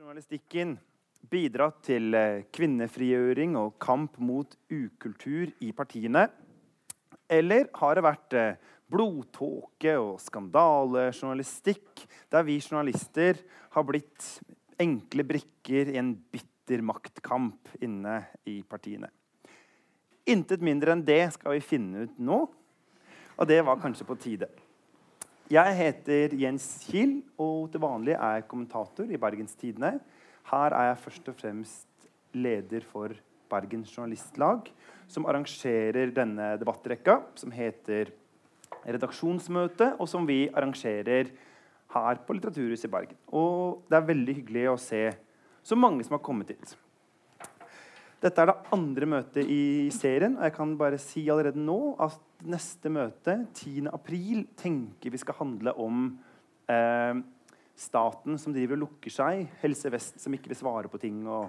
journalistikken bidratt til eh, kvinnefrigjøring og kamp mot ukultur i partiene? Eller har det vært eh, blodtåke og skandalejournalistikk, der vi journalister har blitt enkle brikker i en bitter maktkamp inne i partiene? Intet mindre enn det skal vi finne ut nå, og det var kanskje på tide. Jeg heter Jens Kiel, og til vanlig er jeg kommentator i Bergens Tidende. Her er jeg først og fremst leder for Bergens Journalistlag, som arrangerer denne debattrekka, som heter Redaksjonsmøte, og som vi arrangerer her på Litteraturhuset i Bergen. Og det er veldig hyggelig å se så mange som har kommet hit. Dette er det andre møtet i serien, og jeg kan bare si allerede nå at neste møte, 10. april, tenker vi skal handle om eh, staten som driver og lukker seg, Helse Vest som ikke vil svare på ting, og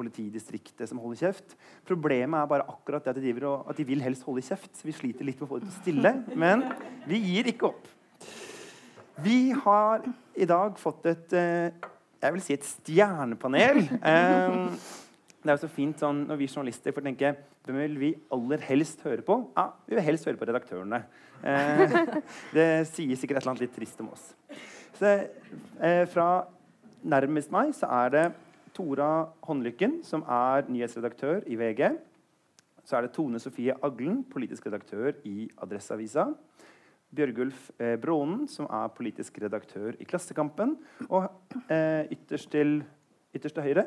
politidistriktet som holder kjeft. Problemet er bare akkurat det at de, og, at de vil helst holde kjeft. så Vi sliter litt med å få det til å stille, men vi gir ikke opp. Vi har i dag fått et eh, jeg vil si et stjernepanel. Eh, det er jo så fint sånn, når vi journalister får tenke hvem vil vi aller helst høre på? Ja, Vi vil helst høre på redaktørene. Eh, det sier sikkert et eller annet litt trist om oss. Så, eh, fra nærmest meg så er det Tora Håndlykken, som er nyhetsredaktør i VG. Så er det Tone Sofie Aglen, politisk redaktør i Adresseavisa. Bjørgulf eh, Brånen, som er politisk redaktør i Klassekampen. Og eh, ytterst til ytterst til høyre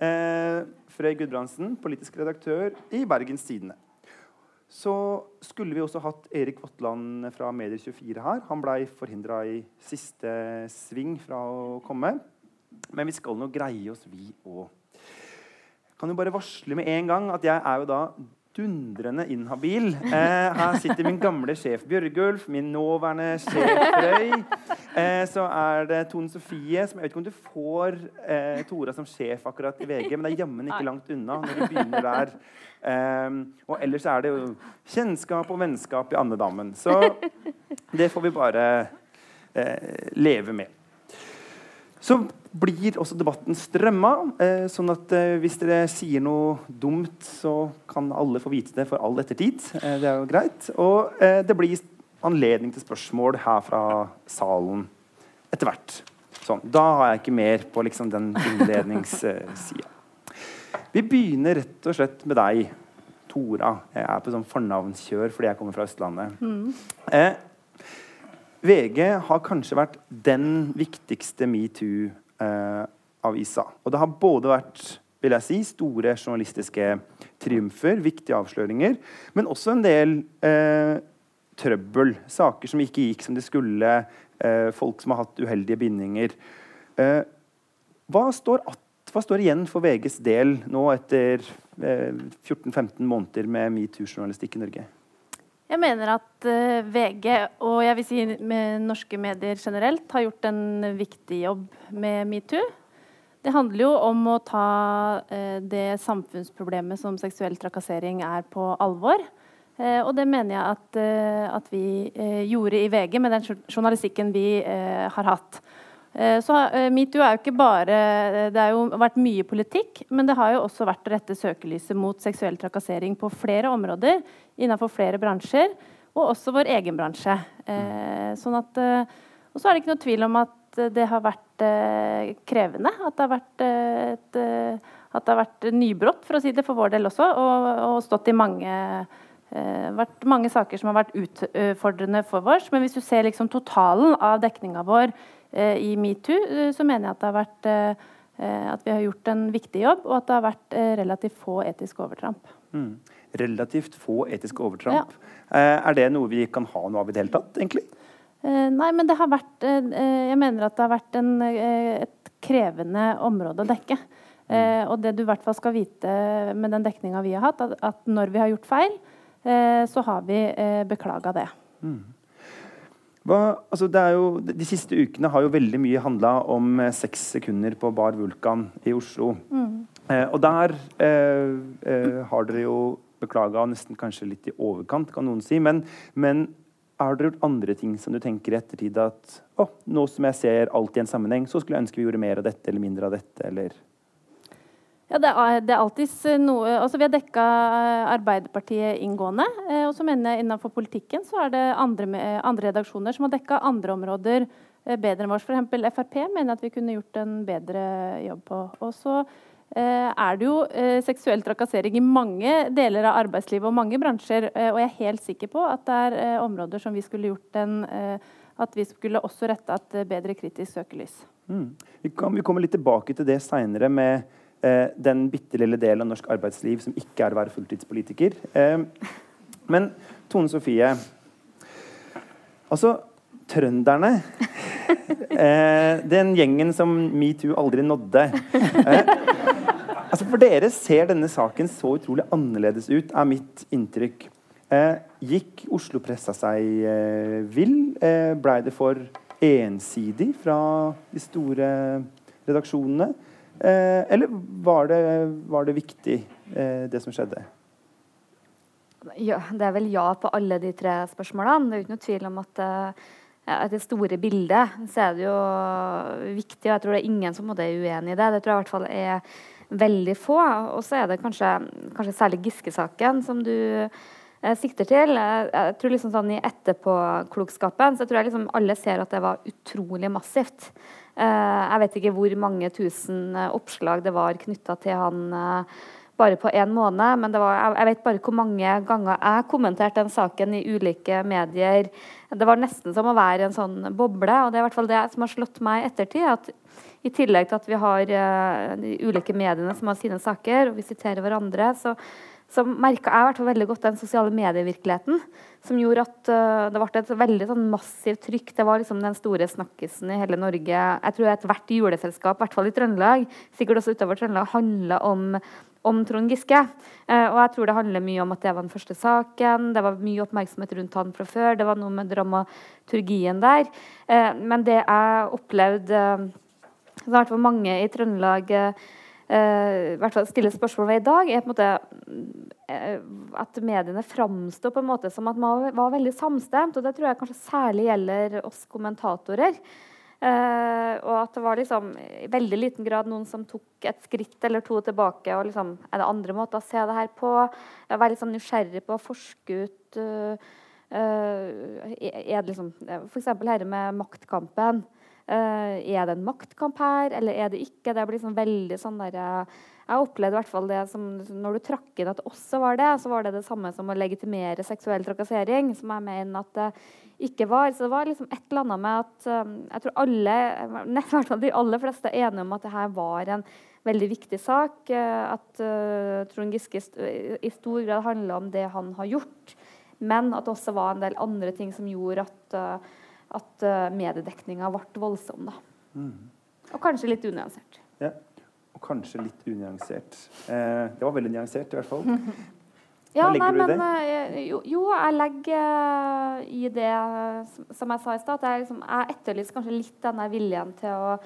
Eh, Frøy Gudbrandsen, politisk redaktør i Bergens Tidende. Så skulle vi også hatt Erik Votland fra Medier24 her. Han blei forhindra i siste sving fra å komme. Men vi skal nå greie oss, vi òg. Kan jo bare varsle med en gang at jeg er jo da dundrende inhabil. Eh, her sitter min gamle sjef Bjørgulf, min nåværende sjef Frøy. Eh, så er det Tone Sofie som Jeg vet ikke om du får eh, Tora som sjef akkurat i VG, men det er jammen ikke langt unna når du begynner der. Eh, og ellers er det jo kjennskap og vennskap i andedammen. Så det får vi bare eh, leve med. Så blir også debatten strømma. Eh, sånn at eh, hvis dere sier noe dumt, så kan alle få vite det for all ettertid. Eh, det er jo greit. Og eh, det blir anledning til spørsmål her fra salen etter hvert. Sånn. Da har jeg ikke mer på liksom, den innledningssida. Vi begynner rett og slett med deg, Tora. Jeg er på sånn fornavnskjør fordi jeg kommer fra Østlandet. Mm. VG har kanskje vært den viktigste metoo-avisa. Eh, og det har både vært vil jeg si, store journalistiske triumfer, viktige avsløringer, men også en del eh, trøbbel. Saker som ikke gikk som de skulle. Eh, folk som har hatt uheldige bindinger. Eh, hva, står at, hva, står igjen for VGs del nå etter 14-15 eh, måneder med metoo-journalistikk i Norge? Jeg mener at uh, VG og jeg vil si med norske medier generelt har gjort en viktig jobb med metoo. Det handler jo om å ta uh, det samfunnsproblemet som seksuell trakassering er, på alvor. Uh, og det mener jeg at, at vi gjorde i VG med den journalistikken vi har hatt. Eh, så eh, Metoo er jo ikke bare Det har jo vært mye politikk, men det har jo også vært å rette søkelyset mot seksuell trakassering på flere områder innenfor flere bransjer, og også vår egen bransje. Eh, sånn at, og så er det ikke noe tvil om at det har vært krevende. At det har vært et, det har vært nybrott, for å si det for vår del også, og, og stått i mange vært mange saker som har vært utfordrende for oss. Men hvis du ser liksom totalen av dekninga vår Eh, i metoo, eh, så mener jeg at, det har vært, eh, at vi har gjort en viktig jobb, og at det har vært relativt få etiske overtramp. Mm. Relativt få etiske overtramp. Ja. Er det noe vi kan ha noe av i det hele tatt, egentlig? Nei, men det har vært Jeg mener at det har vært en, et krevende område å dekke. Mm. Og det du i hvert fall skal vite med den dekninga vi har hatt, at, at når vi har gjort feil, så har vi beklaga det. Mm. Hva, altså jo, de siste ukene har jo veldig mye handla om eh, seks sekunder på Bar Vulkan i Oslo. Mm. Eh, og der eh, eh, har dere jo beklaga nesten kanskje litt i overkant, kan noen si. Men, men har dere gjort andre ting som du tenker i ettertid at å, nå som jeg ser alt i en sammenheng, så skulle jeg ønske vi gjorde mer av dette eller mindre av dette, eller Ja, det er, det er alltid noe Altså, vi har dekka Arbeiderpartiet inngående. Eh, og så mener jeg innenfor politikken så er det andre, andre redaksjoner som har dekka andre områder eh, bedre enn vårs. F.eks. Frp mener at vi kunne gjort en bedre jobb på. Og så eh, er det jo eh, seksuell trakassering i mange deler av arbeidslivet og mange bransjer. Eh, og jeg er helt sikker på at det er eh, områder som vi skulle gjort en eh, At vi skulle også retta et eh, bedre kritisk søkelys. Mm. Vi, kan, vi kommer litt tilbake til det seinere med eh, den bitte lille delen av norsk arbeidsliv som ikke er å være fulltidspolitiker. Eh, men Tone Sofie Altså, trønderne eh, Den gjengen som metoo aldri nådde. Eh, altså For dere ser denne saken så utrolig annerledes ut, er mitt inntrykk. Eh, gikk Oslo-pressa seg eh, vill? Eh, Blei det for ensidig fra de store redaksjonene? Eh, eller var det, var det viktig, eh, det som skjedde? Ja, det er vel ja på alle de tre spørsmålene. Det er jo ikke noe tvil om at uh, det store bildet så er det jo viktig, og jeg tror det er ingen som er uenig i det. Det tror jeg i hvert fall er veldig få. Og så er det kanskje, kanskje særlig Giske-saken som du eh, sikter til. Jeg tror liksom sånn I etterpåklokskapen så tror jeg liksom alle ser at det var utrolig massivt. Eh, jeg vet ikke hvor mange tusen eh, oppslag det var knytta til han eh, bare på én måned. Men var, jeg, vet bare hvor mange ganger jeg kommenterte den saken i ulike medier. Det var nesten som å være en sånn boble. Og det er i hvert fall det som har slått meg i ettertid. at i tillegg til at vi har de ulike mediene som har sine saker, og vi siterer hverandre, så, så merka jeg hvert fall veldig godt den sosiale medievirkeligheten. Som gjorde at uh, det ble et veldig sånn, massivt trykk. Det var liksom den store snakkisen i hele Norge. Jeg tror ethvert juleselskap, i hvert fall i Trøndelag, sikkert også utover Trøndelag, handla om om Trond Giske. Uh, og jeg tror det handler mye om at det var den første saken. Det var mye oppmerksomhet rundt han fra før. Det var noe med dramaturgien der. Uh, men det jeg opplevde eh, i hvert fall mange i Trøndelag uh, hvert fall stiller spørsmål ved i dag, er på en måte at mediene framsto på en måte som at man var veldig samstemt. Og det tror jeg kanskje særlig gjelder oss kommentatorer. Uh, og at det var liksom i veldig liten grad noen som tok et skritt eller to tilbake. og liksom, Er det andre måter å se det her på? Være litt sånn nysgjerrig på å forske ut uh, uh, er det liksom, F.eks. dette med maktkampen. er det en maktkamp her, eller er det ikke? Det blir liksom veldig sånn der, Jeg opplevde i hvert fall det som Når du trakk inn at det også var det, så var det det samme som å legitimere seksuell trakassering. Som jeg mener at det ikke var. Så det var liksom et eller annet med at um, jeg tror alle, nesten de aller fleste er enige om at det her var en veldig viktig sak. Uh, at uh, Trond Giske i stor grad handla om det han har gjort. Men at det også var en del andre ting som gjorde at, uh, at mediedekninga ble voldsom. Da. Mm. Og kanskje litt unyansert. Ja, og kanskje litt unyansert. Eh, det var veldig nyansert, i hvert fall. Ja, Hva legger nei, du i det? Eh, jo, jo, jeg legger i det som jeg sa i stad, at jeg, liksom, jeg etterlyser kanskje litt denne viljen til å,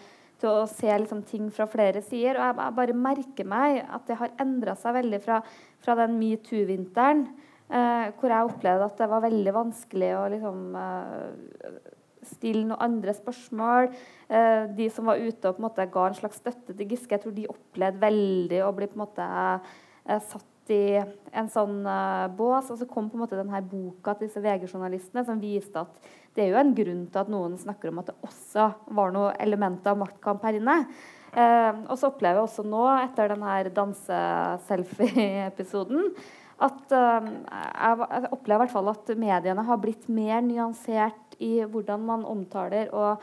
til å se liksom, ting fra flere sider. Og jeg, jeg, bare merker meg at det har endra seg veldig fra, fra den metoo-vinteren, eh, hvor jeg opplevde at det var veldig vanskelig å liksom eh, stille noen andre spørsmål. Eh, de som var ute og på en måte ga en slags støtte til Giske, jeg tror de opplevde veldig å bli på en måte eh, satt i en sånn uh, bås. Og så kom på en måte denne boka til disse VG-journalistene som viste at det er jo en grunn til at noen snakker om at det også var noe element av maktkamp her inne. Uh, og så opplever jeg også nå, etter denne danse-selfie-episoden, at uh, jeg, opplever i hvert fall at mediene har blitt mer nyansert i hvordan man omtaler og,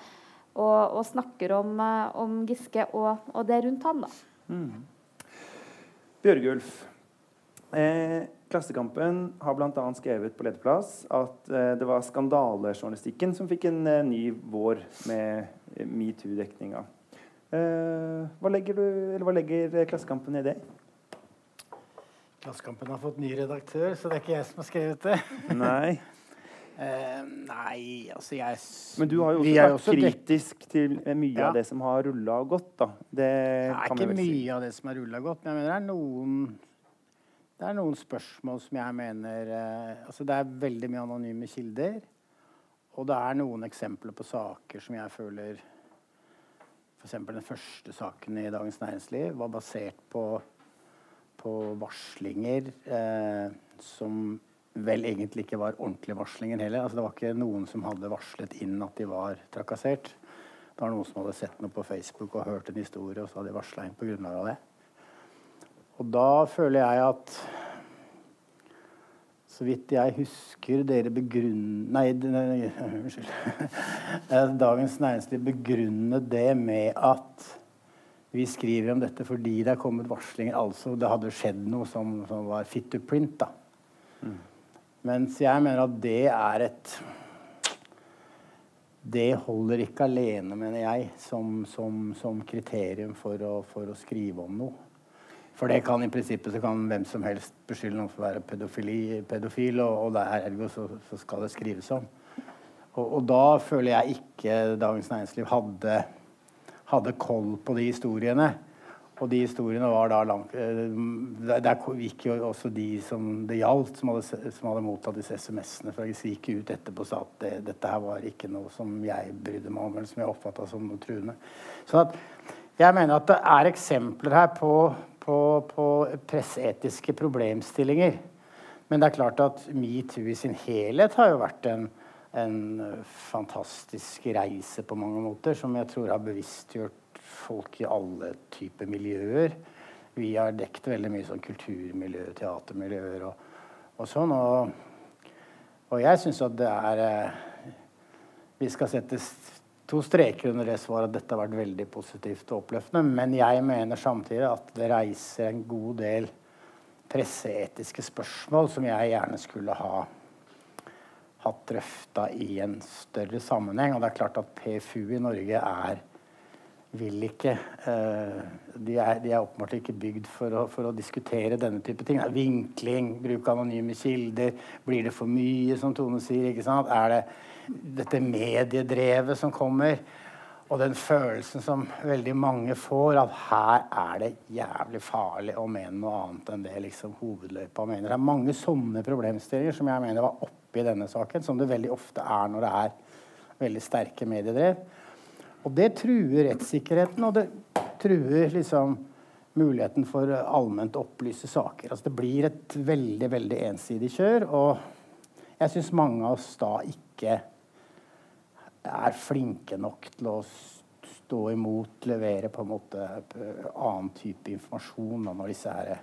og, og snakker om, om Giske og, og, det rundt han. da. Mm. Bjørgulf, Eh, Klassekampen har bl.a. skrevet på lederplass at eh, det var skandalejournalistikken som fikk en eh, ny vår med eh, metoo-dekninga. Eh, hva, legger hva legger Klassekampen i det? Klassekampen har fått ny redaktør, så det er ikke jeg som har skrevet det. Nei. Uh, nei, altså jeg Men du har jo også vært også kritisk til mye ja. av det som har rulla og gått, da. Det, det er ikke mye si. av det som har rulla godt, men jeg mener det er noen det er noen spørsmål som jeg mener uh, altså Det er veldig mye anonyme kilder. og det er noen eksempler på saker som jeg føler F.eks. den første saken i Dagens Næringsliv var basert på, på varslinger uh, som vel egentlig ikke var ordentlige varslinger heller. Altså, det var ikke noen som hadde varslet inn at de var trakassert. Det var noen som hadde sett noe på Facebook og hørt en historie, og så hadde de varsla inn på grunnlag av det. Og da føler jeg at så vidt jeg husker dere begrunn... Nei, unnskyld. Dagens Næringsliv begrunnet det med at vi skriver om dette fordi det er kommet varslinger. Altså det hadde skjedd noe som, som var fit to print. da. Mm. Mens jeg mener at det er et Det holder ikke alene, mener jeg, som, som, som kriterium for å, for å skrive om noe. For det kan i prinsippet så kan hvem som helst beskylde noen for å være pedofili, pedofil, og, og der, ergo så, så, skal det skrives om. Og, og, da føler jeg ikke Dagens Næringsliv hadde, hadde koll på de historiene. Og de historiene var da langt Det Der, gikk jo også de som det gjaldt, som hadde, som hadde mottatt disse SMS-ene. For de gikk ut etterpå og sa at det, dette her var ikke noe som jeg brydde meg om, eller som jeg oppfatta som noe truende. Så at jeg mener at det er eksempler her på, på, på presseetiske problemstillinger. Men det er klart at metoo i sin helhet har jo vært en, en fantastisk reise på mange måter, som jeg tror har bevisstgjort folk i alle typer miljøer. Vi har dekt veldig mye sånn kulturmiljø, teatermiljøer og, og sånn. Og, og jeg syns at det er eh, Vi skal sette to streker under det svaret at dette har vært veldig positivt og oppløftende. Men jeg mener samtidig at det reiser en god del presseetiske spørsmål som jeg gjerne skulle ha hatt drøfta i en større sammenheng. Og det er klart at PFU i Norge er vil ikke uh, De er, de er åpenbart ikke bygd for å, for å, diskutere denne type ting. Vinkling, bruk av anonyme kilder. Blir det for mye, som Tone sier? ikke sant? Er det dette mediedrevet som kommer, og den følelsen som veldig mange får, at her er det jævlig farlig å mene noe annet enn det liksom hovedløypa mener. Det er mange sånne problemstillinger som jeg mener var oppe i denne saken, som det veldig ofte er når det er veldig sterke mediedrev. Og det truer rettssikkerheten, og det truer liksom muligheten for allment opplyse saker. Altså det blir et veldig, veldig ensidig kjør. Og jeg syns mange av oss da ikke er flinke nok til å stå imot, levere på en måte annen type informasjon da, når disse her,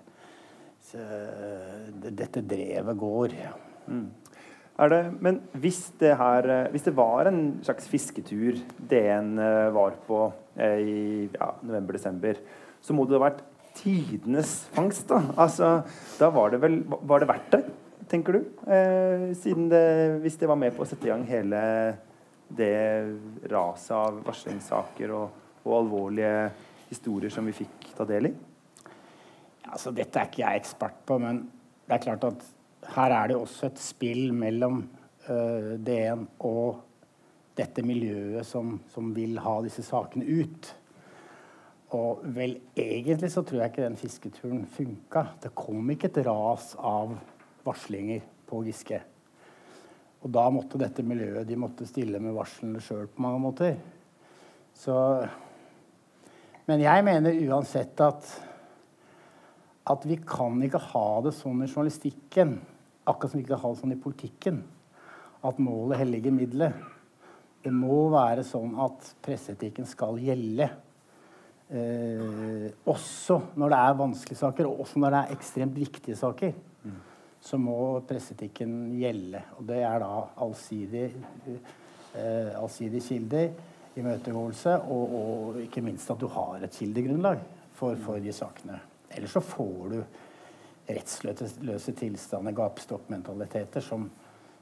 dette drevet går. Mm. Det, men hvis det, her, hvis det var en slags fisketur DN eh, var på eh, i ja, november-desember, så må det ha vært tidenes fangst. Da Altså, da var det vel Var det verdt det, tenker du? Eh, siden det, hvis det var med på å sette i gang hele det raset av varslingssaker og, og, alvorlige historier som vi fikk ta del i? Altså, dette er ikke jeg ekspert på, men det er klart at her er det også et spill mellom uh, DN og dette miljøet som, som, vil ha disse sakene ut. Og vel, egentlig så tror jeg ikke den fisketuren funka. Det kom ikke et ras av varslinger på Giske. Og da måtte dette miljøet de måtte stille med varslene sjøl på mange måter. Så, men jeg mener uansett at, at vi kan ikke ha det sånn i journalistikken, akkurat som vi ikke har sånn i politikken, at målet helliger middelet. Det må være sånn at presseetikken skal gjelde. Eh, også når det er vanskelige saker, og også når det er ekstremt viktige saker. Så må presseetikken gjelde. Og det er da allsidig, eh, allsidige kilder, imøtegåelse og, og, ikke minst at du har et kildegrunnlag for, for de sakene. Ellers så får du rettsløse tilstander, gapestokkmentaliteter, som,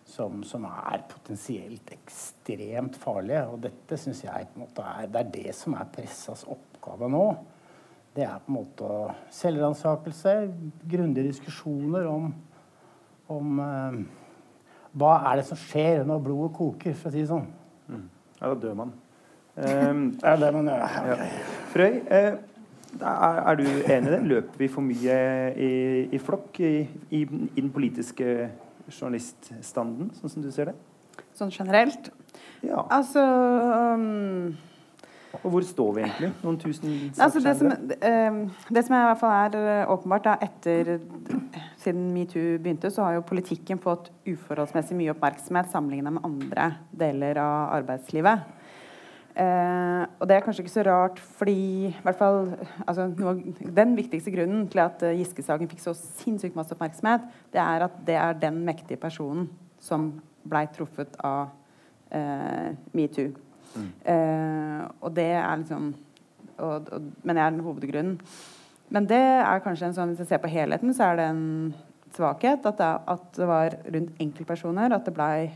som, som, er potensielt ekstremt farlige. Og dette syns jeg på en måte er, det er det som er pressas oppgave nå. Det er på en måte selvransakelse, grundige diskusjoner om om eh, hva er det som skjer når blodet koker, for å si det sånn. Mm. Ja, da dør man. Um, ja, det man gjør. Okay. Frøy, eh, er, er, du enig i det? Løper vi for mye i, i flokk i, i, i, den politiske journaliststanden, sånn som du ser det? sånn generelt. Ja. Altså um, Og hvor står vi egentlig? Noen tusen Altså det, som, eh, det som i hvert fall er eh, åpenbart, da, etter siden metoo begynte, så har jo politikken fått uforholdsmessig mye oppmerksomhet sammenligna med andre deler av arbeidslivet. Eh, og det er kanskje ikke så rart, fordi i hvert fall, altså, noe, Den viktigste grunnen til at uh, Giske-saken fikk så sinnssykt masse oppmerksomhet, det er at det er den mektige personen som blei truffet av eh, metoo. Eh, og det er liksom og, og, Men det er den hovedgrunnen. Men det er kanskje en sånn, hvis jeg ser på helheten, så er det en svakhet at det, at det var rundt enkeltpersoner at det ble,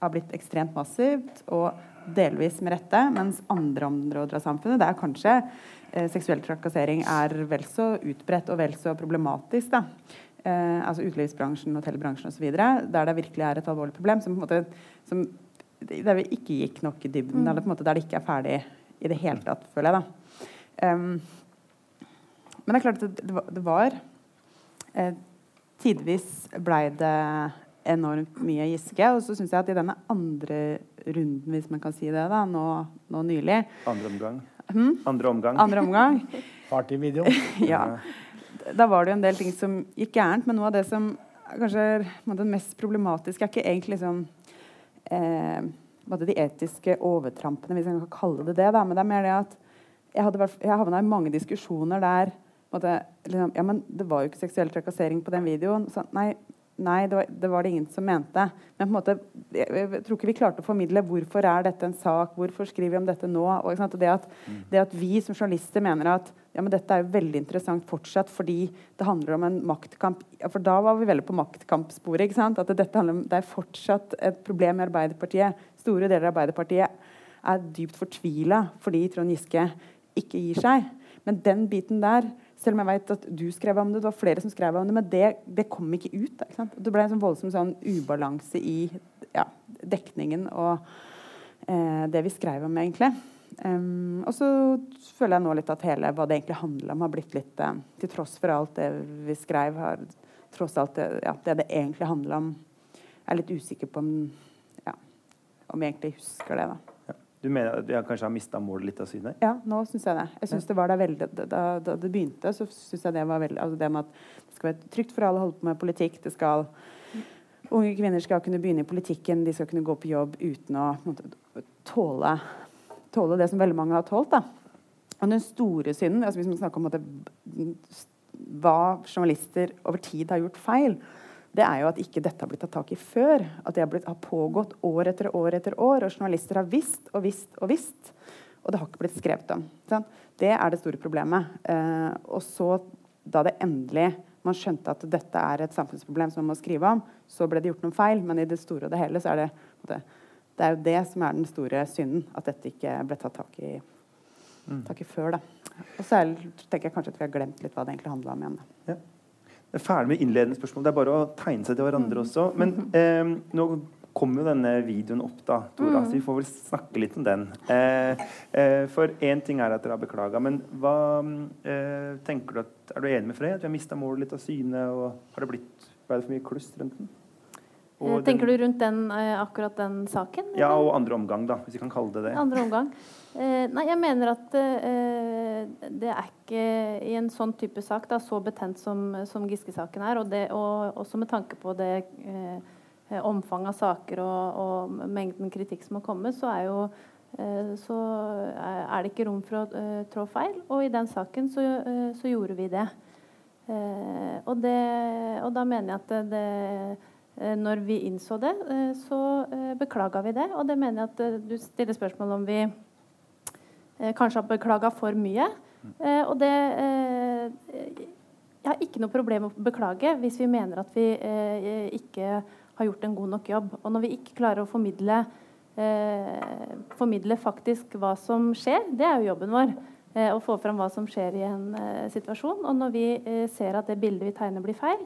har blitt ekstremt massivt. og delvis med rette, mens andre områder av samfunnet der kanskje eh, seksuell trakassering er vel så utbredt og vel så problematisk. Da. Eh, altså utelivsbransjen, hotellbransjen osv., der det virkelig er et alvorlig problem. Som på en måte, som, der vi ikke gikk nok i dybden, eller på en måte der det ikke er ferdig i det hele tatt, føler jeg. da. Um, men det er klart at det, det var, det var eh, Tidvis blei det enormt mye Giske. Og så syns jeg at i denne andre runden, hvis man kan si det, da, nå, nå nylig Andre omgang. Hmm? Andre omgang. Andre omgang. Partyvideo. ja. Da var det jo en del ting som gikk gærent, men noe av det som kanskje er mest problematiske, er ikke egentlig liksom eh, de etiske overtrampene, hvis jeg kan kalle det det. Da. Men det er mer det at jeg, hadde, jeg havna i mange diskusjoner der måtte, liksom, Ja, men det var jo ikke seksuell trakassering på den videoen. Så, nei, nei det, var, det var det ingen som mente. Men på en måte, jeg, jeg tror ikke vi klarte å formidle hvorfor er dette en sak, hvorfor skriver vi om dette nå? Og? Og det, at, det at vi som journalister mener at ja, men dette er jo veldig interessant fortsatt fordi det handler om en maktkamp For da var vi veldig på maktkampsporet. ikke sant? At dette handler om, det er fortsatt et problem i Arbeiderpartiet. Store deler av Arbeiderpartiet er dypt fortvila fordi Trond Giske ikke gir seg. Men den biten der, selv om jeg vet at du skrev om det, det var flere som skrev om det, men det, det kom ikke ut. Da, ikke? Det ble en sånn voldsom sånn ubalanse i ja, dekningen og eh, det vi skrev om, egentlig. Um, og så føler jeg nå litt at hele hva det egentlig handler om, har blitt litt eh, Til tross for alt det vi skrev, har tross alt det, ja, det det egentlig handler om Jeg er litt usikker på om, ja, om vi egentlig husker det. da. Du mener at jeg kanskje har mista målet litt av syne? Ja, nå syns jeg det. Jeg synes det var Da, veldig, da, da det begynte, så syns jeg det var veldig altså det med at det skal være trygt for alle å holde på med politikk. det skal Unge kvinner skal kunne begynne i politikken, de skal kunne gå på jobb uten å tåle, tåle det som veldig mange har tålt. da. Og den store synden, altså hvis man snakker om det, hva journalister over tid har gjort feil, det er jo at ikke dette har blitt tatt tak i før. At det har, blitt, har pågått år etter år etter år, og journalister har visst og visst og visst. Og det har ikke blitt skrevet om. Sånn? Det er det store problemet. Eh, og så, da det endelig man skjønte at dette er et samfunnsproblem som man må skrive om, så ble det gjort noen feil. Men i det store og det hele så er det det, det er jo det som er den store synden. At dette ikke ble tatt tak i, tak i før. Da. Og så er, tenker jeg kanskje at vi har glemt litt hva det egentlig handla om igjen. Da. Ja. Det er ferdig med innledende spørsmål. Det er bare å tegne seg til hverandre også. Men eh, nå kommer jo denne videoen opp, da, Tora, så vi får vel snakke litt om den. Eh, eh, for én ting er at dere har beklaga, men hva eh, tenker du at, Er du enig med Frey? At vi har mista målet litt av syne? Og har det blitt ble det for mye kluss rundt den? Eh, Tenker du rundt den, eh, akkurat den saken? Ja, eller? og andre omgang, da, hvis vi kan kalle det det. Andre omgang. Eh, nei, jeg mener at eh, det er ikke i en sånn type sak, da, så betent som, som Giske-saken er, og, det, og også med tanke på det eh, omfanget av saker og, og mengden kritikk som har kommet, så er jo eh, så er det ikke rom for å trå feil. Og i den saken så, så gjorde vi det. Eh, og det. Og da mener jeg at det, når vi innså det, eh, så eh, beklaga vi det. Og det mener jeg at eh, du stiller spørsmål om vi eh, kanskje har beklaga for mye. Eh, og det eh, Jeg har ikke noe problem med å beklage hvis vi mener at vi eh, ikke har gjort en god nok jobb. Og når vi ikke klarer å formidle, eh, formidle faktisk hva som skjer, det er jo jobben vår. Eh, å få fram hva som skjer i en eh, situasjon. Og når vi eh, ser at det bildet vi tegner, blir feil,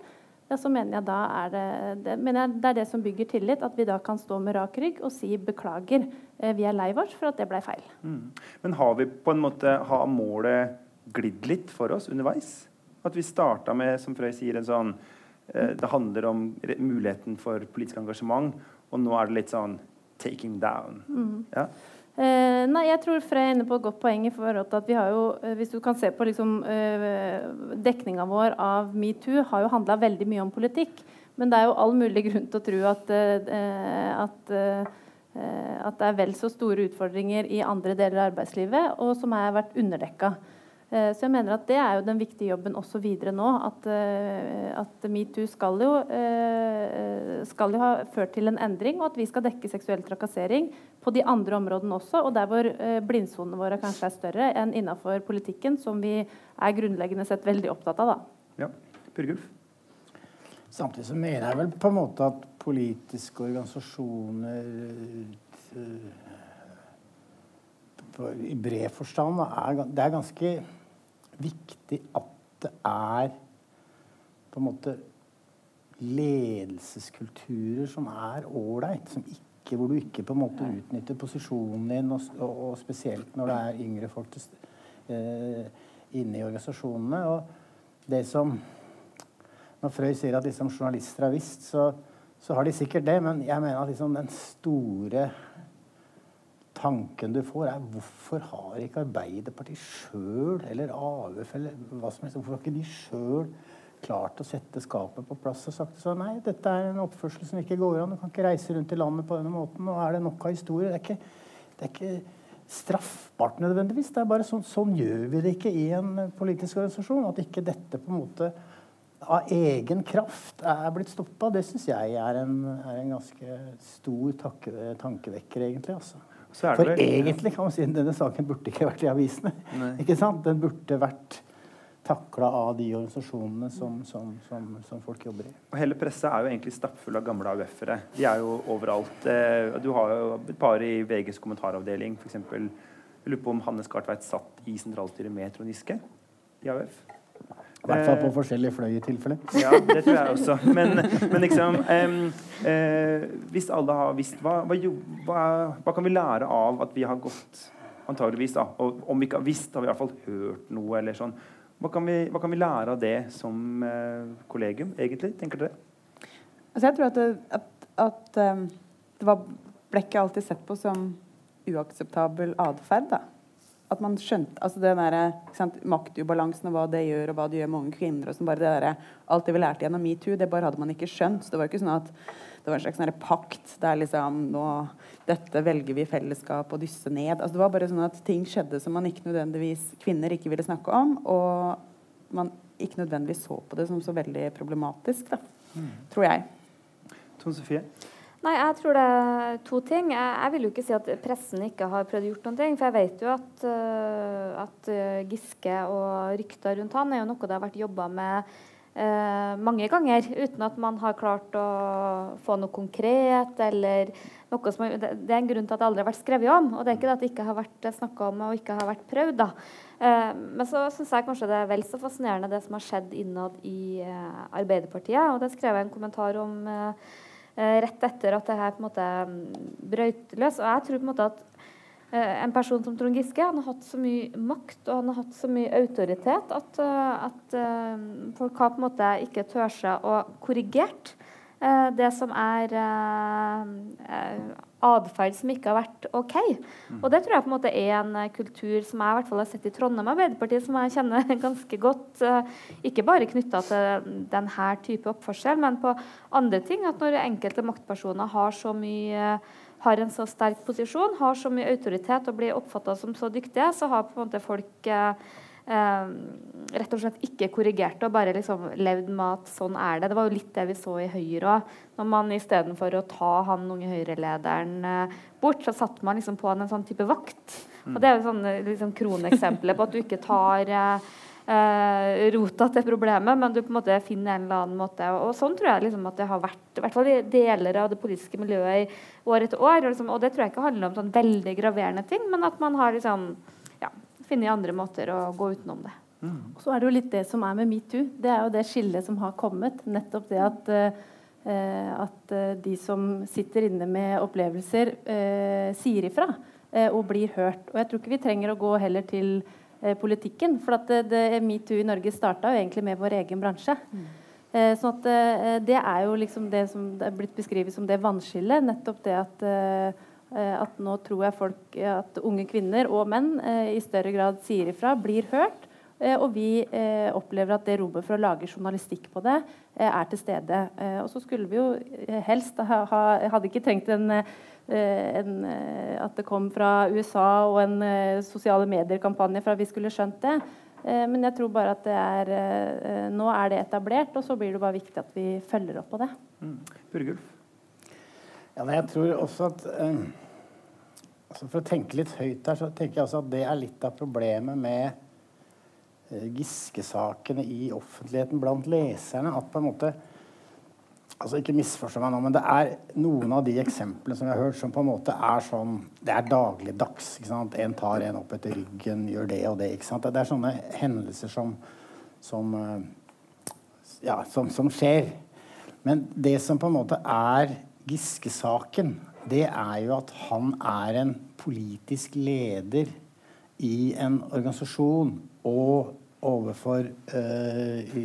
ja, så mener jeg da er det, det, mener jeg det er det som bygger tillit. At vi da kan stå med rak rygg og si beklager. Eh, vi er lei oss for at det ble feil. Mm. Men har vi på en måte har målet glidd litt for oss underveis? At vi starta med, som Frøy sier, en sånn eh, Det handler om muligheten for politisk engasjement, og nå er det litt sånn taking down. Mm. Ja. Eh, nei, jeg tror Frey er inne på et godt poeng i forhold til at vi har jo, eh, Hvis du kan se på liksom, eh, dekninga vår av metoo, har jo handla veldig mye om politikk. Men det er jo all mulig grunn til å tro at, eh, at, eh, at det er vel så store utfordringer i andre deler av arbeidslivet, og som har vært underdekka. Eh, så jeg mener at det er jo den viktige jobben også videre nå. At, eh, at metoo skal, jo, eh, skal jo ha ført til en endring, og at vi skal dekke seksuell trakassering på de andre områdene også. Og der hvor blindsonene våre kanskje er større enn innafor politikken, som vi er grunnleggende sett veldig opptatt av. Da. Ja. Purgulf? Samtidig så mener jeg vel på en måte at politiske organisasjoner i bred forstand er, det er ganske viktig at det er på en måte ledelseskulturer som er ålreit. Hvor du ikke på en måte utnytter posisjonen din, og, og, og spesielt når det er yngre folk til, eh, inne i organisasjonene. Og det som Når Frøy sier at liksom, journalister har visst, så, så, har de sikkert det. Men jeg mener at liksom, den store tanken du får, er hvorfor har ikke Arbeiderpartiet sjøl, eller AUF, eller hva som helst, hvorfor har ikke de sjøl klart å sette skapet på plass og sagt sånn nei, dette er en oppførsel som ikke går an, du kan ikke reise rundt i landet på denne måten, Og er det nok av historier. Det er ikke, det er ikke straffbart nødvendigvis. det er bare sånn, sånn gjør vi det ikke i en politisk organisasjon. At ikke dette på en måte av egen kraft er blitt stoppa, det syns jeg er en, er en, ganske stor takke, tankevekker, egentlig. altså. For vel, egentlig kan man si at denne saken burde ikke vært i avisene. Ikke sant? Den burde vært takla av de organisasjonene som, som, som, som, folk jobber i. Og Hele pressa er jo egentlig stappfull av gamle AUF-ere. De er jo overalt. Eh, du har jo et par i VGs kommentaravdeling, f.eks. Jeg lurer på om Hanne Skartveit satt i sentralstyret med Trond Giske i AUF. I hvert fall på eh, forskjellige fløy i tilfelle. Ja, det tror jeg også. Men, men liksom um, uh, Hvis alle har visst hva, hva, hva, kan vi lære av at vi har gått Antageligvis, da. Og om vi ikke har visst, har vi i hvert fall hørt noe. eller sånn. Hva kan vi, hva kan vi lære av det som uh, kollegium, egentlig? Tenker dere? Altså, jeg tror at, det, at, at um, det var, ble ikke alltid sett på som uakseptabel atferd. At man skjønte altså den der, maktubalansen og hva det gjør, og hva det gjør med unge kvinner. og sånn, bare det der, Alt det vi lærte gjennom metoo, det bare hadde man ikke skjønt. så Det var ikke sånn at det var en slags sånn pakt der liksom nå, Dette velger vi i fellesskap å dysse ned. altså Det var bare sånn at ting skjedde som man ikke nødvendigvis kvinner ikke ville snakke om. Og man ikke nødvendigvis så på det som så veldig problematisk, da, mm. tror jeg. Tone Sofie? Nei, jeg tror det er to ting. Jeg, jeg, vil jo ikke si at pressen ikke har prøvd å gjøre noen ting. For jeg vet jo at, uh, at uh, Giske og rykter rundt han er jo noe det har vært jobba med uh, mange ganger, uten at man har klart å få noe konkret eller noe som Det er en grunn til at det aldri har vært skrevet om. Og det er ikke det at det ikke har vært snakka om og ikke har vært prøvd. da. Men så syns jeg kanskje det er vel så fascinerende det som har skjedd innad i Arbeiderpartiet. Og det skrev jeg en kommentar om Eh, rett etter at det her på en måte mm, brøt løs. Og jeg tror på en måte at eh, en person som Trond Giske han har hatt så mye makt og han har hatt så mye autoritet at, eh, at folk har på en måte ikke tør seg å korrigere det som er atferd som ikke har vært OK. Mm. Og det tror jeg på en måte er en eh, kultur som jeg i hvert fall har sett i Trondheim Arbeiderparti, som jeg kjenner ganske godt. Eh, ikke bare knytta til denne type oppførsel, men på andre ting. At når enkelte maktpersoner har så mye har en så sterk posisjon, har så mye autoritet og blir oppfatta som så dyktige, så har på en måte folk eh, eh, rett og slett ikke korrigert og bare liksom levd med at sånn er det. Det var jo litt det vi så i Høyre òg. Når man istedenfor å ta han unge Høyre-lederen eh, bort, så satte man liksom på han en sånn type vakt. Og Det er jo sånne liksom, kroneksempler på at du ikke tar eh, eh, rota til problemet, men du på en måte finner en eller annen måte. Og, sånn tror jeg liksom at det har vært, i hvert fall deler av det politiske miljøet i år etter år. Og, liksom, og det tror jeg ikke handler om sånn veldig graverende ting, men at man har liksom finne andre måter å gå utenom det. Mm. Så er det jo litt det som er med metoo. Det er jo det skillet som har kommet. Nettopp det at, eh, at eh, de som sitter inne med opplevelser, eh, sier ifra eh, og blir hørt. Og jeg tror ikke vi trenger å gå heller til eh, politikken. For at det, det, metoo i Norge starta jo egentlig med vår egen bransje. Mm. Eh, sånn at Det er jo liksom det som det er blitt beskrevet som det vannskillet. Nettopp det at Eh, at nå tror jeg folk, at unge kvinner og menn i større grad sier ifra, blir hørt. Og vi opplever at det rommet for å lage journalistikk på det er til stede. Og så skulle vi jo helst ha, ha Hadde ikke trengt en, en, at det kom fra USA og en sosiale medier-kampanje for at vi skulle skjønt det. Eh, men jeg tror bare at det er eh, Nå er det etablert, og så blir det bare viktig at vi følger opp på det. Mm. Burgulf? Ja, jeg tror også at altså For å tenke litt høyt her, så tenker jeg altså at det er litt av problemet med uh, Giske-sakene i offentligheten blant leserne. At på en måte altså Ikke misforstå meg nå, men det er noen av de eksemplene som jeg har hørt, som på en måte er sånn Det er dagligdags. ikke sant? En tar en opp etter ryggen, gjør det og det. ikke sant? Det er sånne hendelser som, som eh, ja, som, som skjer. Men det som på en måte er Giske-saken, det er jo at han er en politisk leder i en organisasjon og overfor uh,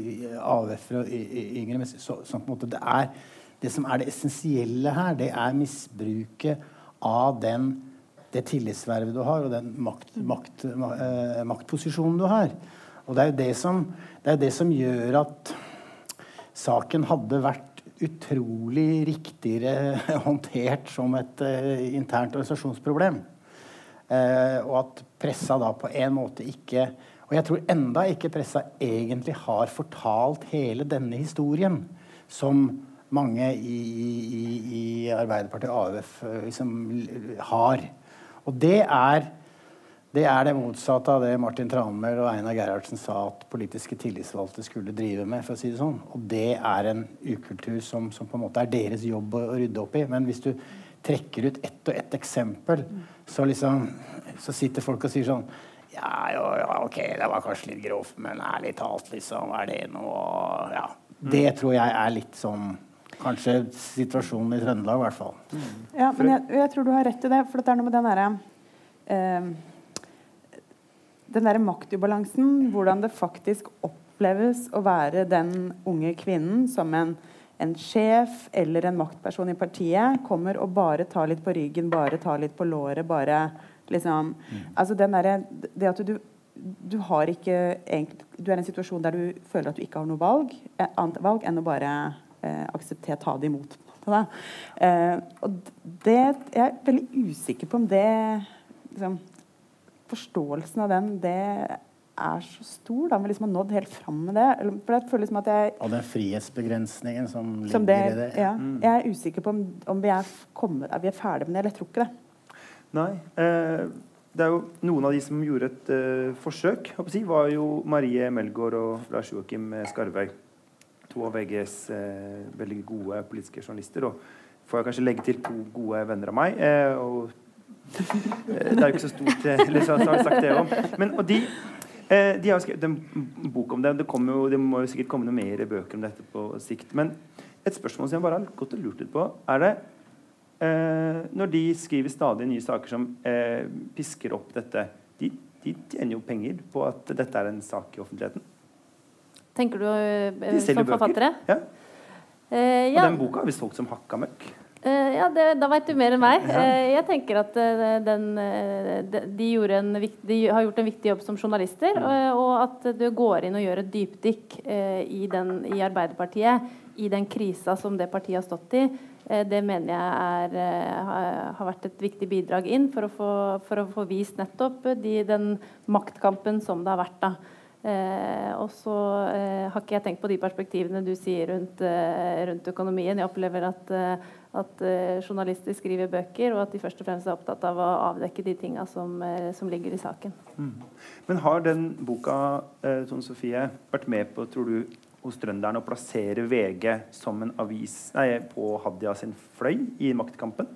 AUF-ere og yngre. Så, så, det, er, det som er det essensielle her, det er misbruket av den, det tillitsvervet du har, og den makt, makt, uh, maktposisjonen du har. Og det er jo det som, det, det som gjør at saken hadde vært utrolig riktigere håndtert som et uh, internt organisasjonsproblem. Uh, og at pressa da på en måte ikke og jeg tror enda ikke pressa egentlig har fortalt hele denne historien som mange i, i, i Arbeiderpartiet og AUF eh, liksom har. Og det er, det er det motsatte av det Martin Tranmæl og Einar Gerhardsen sa at politiske tillitsvalgte skulle drive med. for å si det sånn. Og det er en ukultur som, som på en måte er deres jobb å, å rydde opp i. Men hvis du trekker ut ett og ett eksempel, så, liksom, så sitter folk og sier sånn ja, jo, ja, ok, det var kanskje litt grovt, men ærlig talt, liksom, er det noe Ja. Det tror jeg er litt sånn Kanskje situasjonen i Trøndelag, i hvert fall. Ja, men jeg, jeg, tror du har rett i det. For det er noe med den derre eh, Den derre maktubalansen. Hvordan det faktisk oppleves å være den unge kvinnen som en, en sjef eller en maktperson i partiet kommer og bare tar litt på ryggen, bare tar litt på låret, bare Liksom, mm. altså den derre det at du, du har ikke Du er i en situasjon der du føler at du ikke har noe valg, eh, annet valg enn å bare eh, akseptere ta det imot. Eh, og det Jeg er veldig usikker på om det liksom, Forståelsen av den, det er så stor. da, Vi liksom har nådd helt fram med det. For jeg føler liksom at jeg... Og den frihetsbegrensningen som, som ligger det, i det. Ja. Mm. Jeg er usikker på om, om vi, er kommet, er vi er ferdig med det, eller jeg tror ikke det. Nei. Eh, det er jo Noen av de som gjorde et eh, forsøk, si, var jo Marie Melgaard og Lars Joakim Skarvøy. To av VGs eh, veldig gode politiske journalister. Og får jeg kanskje legge til to gode venner av meg. Eh, og eh, det er jo ikke så stort eh, eller så har jeg sagt det om. Men, og de, de har skrevet en bok om det. Det, jo, det må jo sikkert komme noe mer bøker om dette på sikt. Men et spørsmål som jeg bare har gått og lurt litt på, er det eh, når de skriver stadig nye saker som eh, pisker opp dette, de, de, tjener jo penger på at dette er en sak i offentligheten. Tenker du eh, som forfattere? Ja. Eh, ja. Og den boka har vi solgt som hakka møkk. Uh, ja, det, da veit du mer enn meg. Uh, jeg tenker at uh, den, de, de, de, har gjort en viktig jobb som journalister. og at du går inn og gjør et dypdykk i, den, i Arbeiderpartiet, i den krisa som det partiet har stått i. Eh, det mener jeg er, eh, har vært et viktig bidrag inn for å få, for å få vist nettopp de, den maktkampen som det har vært. da. Eh, og så eh, har ikke jeg tenkt på de perspektivene du sier rundt, eh, rundt økonomien. Jeg opplever at, eh, at journalister skriver bøker, og at de først og fremst er opptatt av å avdekke de tinga som, som, ligger i saken. Mm. Men har den boka Tone Sofie, vært med på, tror du, hos trønderne å plassere VG som en avis nei, på Hadia sin fløy i maktkampen?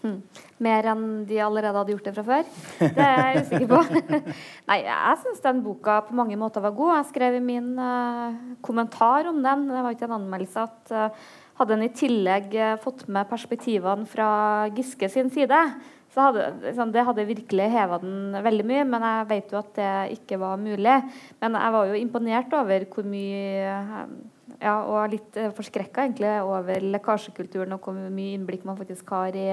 Hmm. Mer enn de allerede hadde gjort det fra før? Det er jeg usikker på. Nei, jeg syns den boka på mange måter var god. Jeg skrev i min uh, kommentar om den, det var ikke en anmeldelse, at uh, hadde den i tillegg uh, fått med perspektivene fra Giske sin side, så hadde, liksom, det hadde virkelig heva den veldig mye, men jeg vet jo at det ikke var mulig. Men jeg var jo imponert over hvor mye eh, ja, og litt uh, forskrekka egentlig over lekkasjekulturen og hvor mye innblikk man faktisk har i,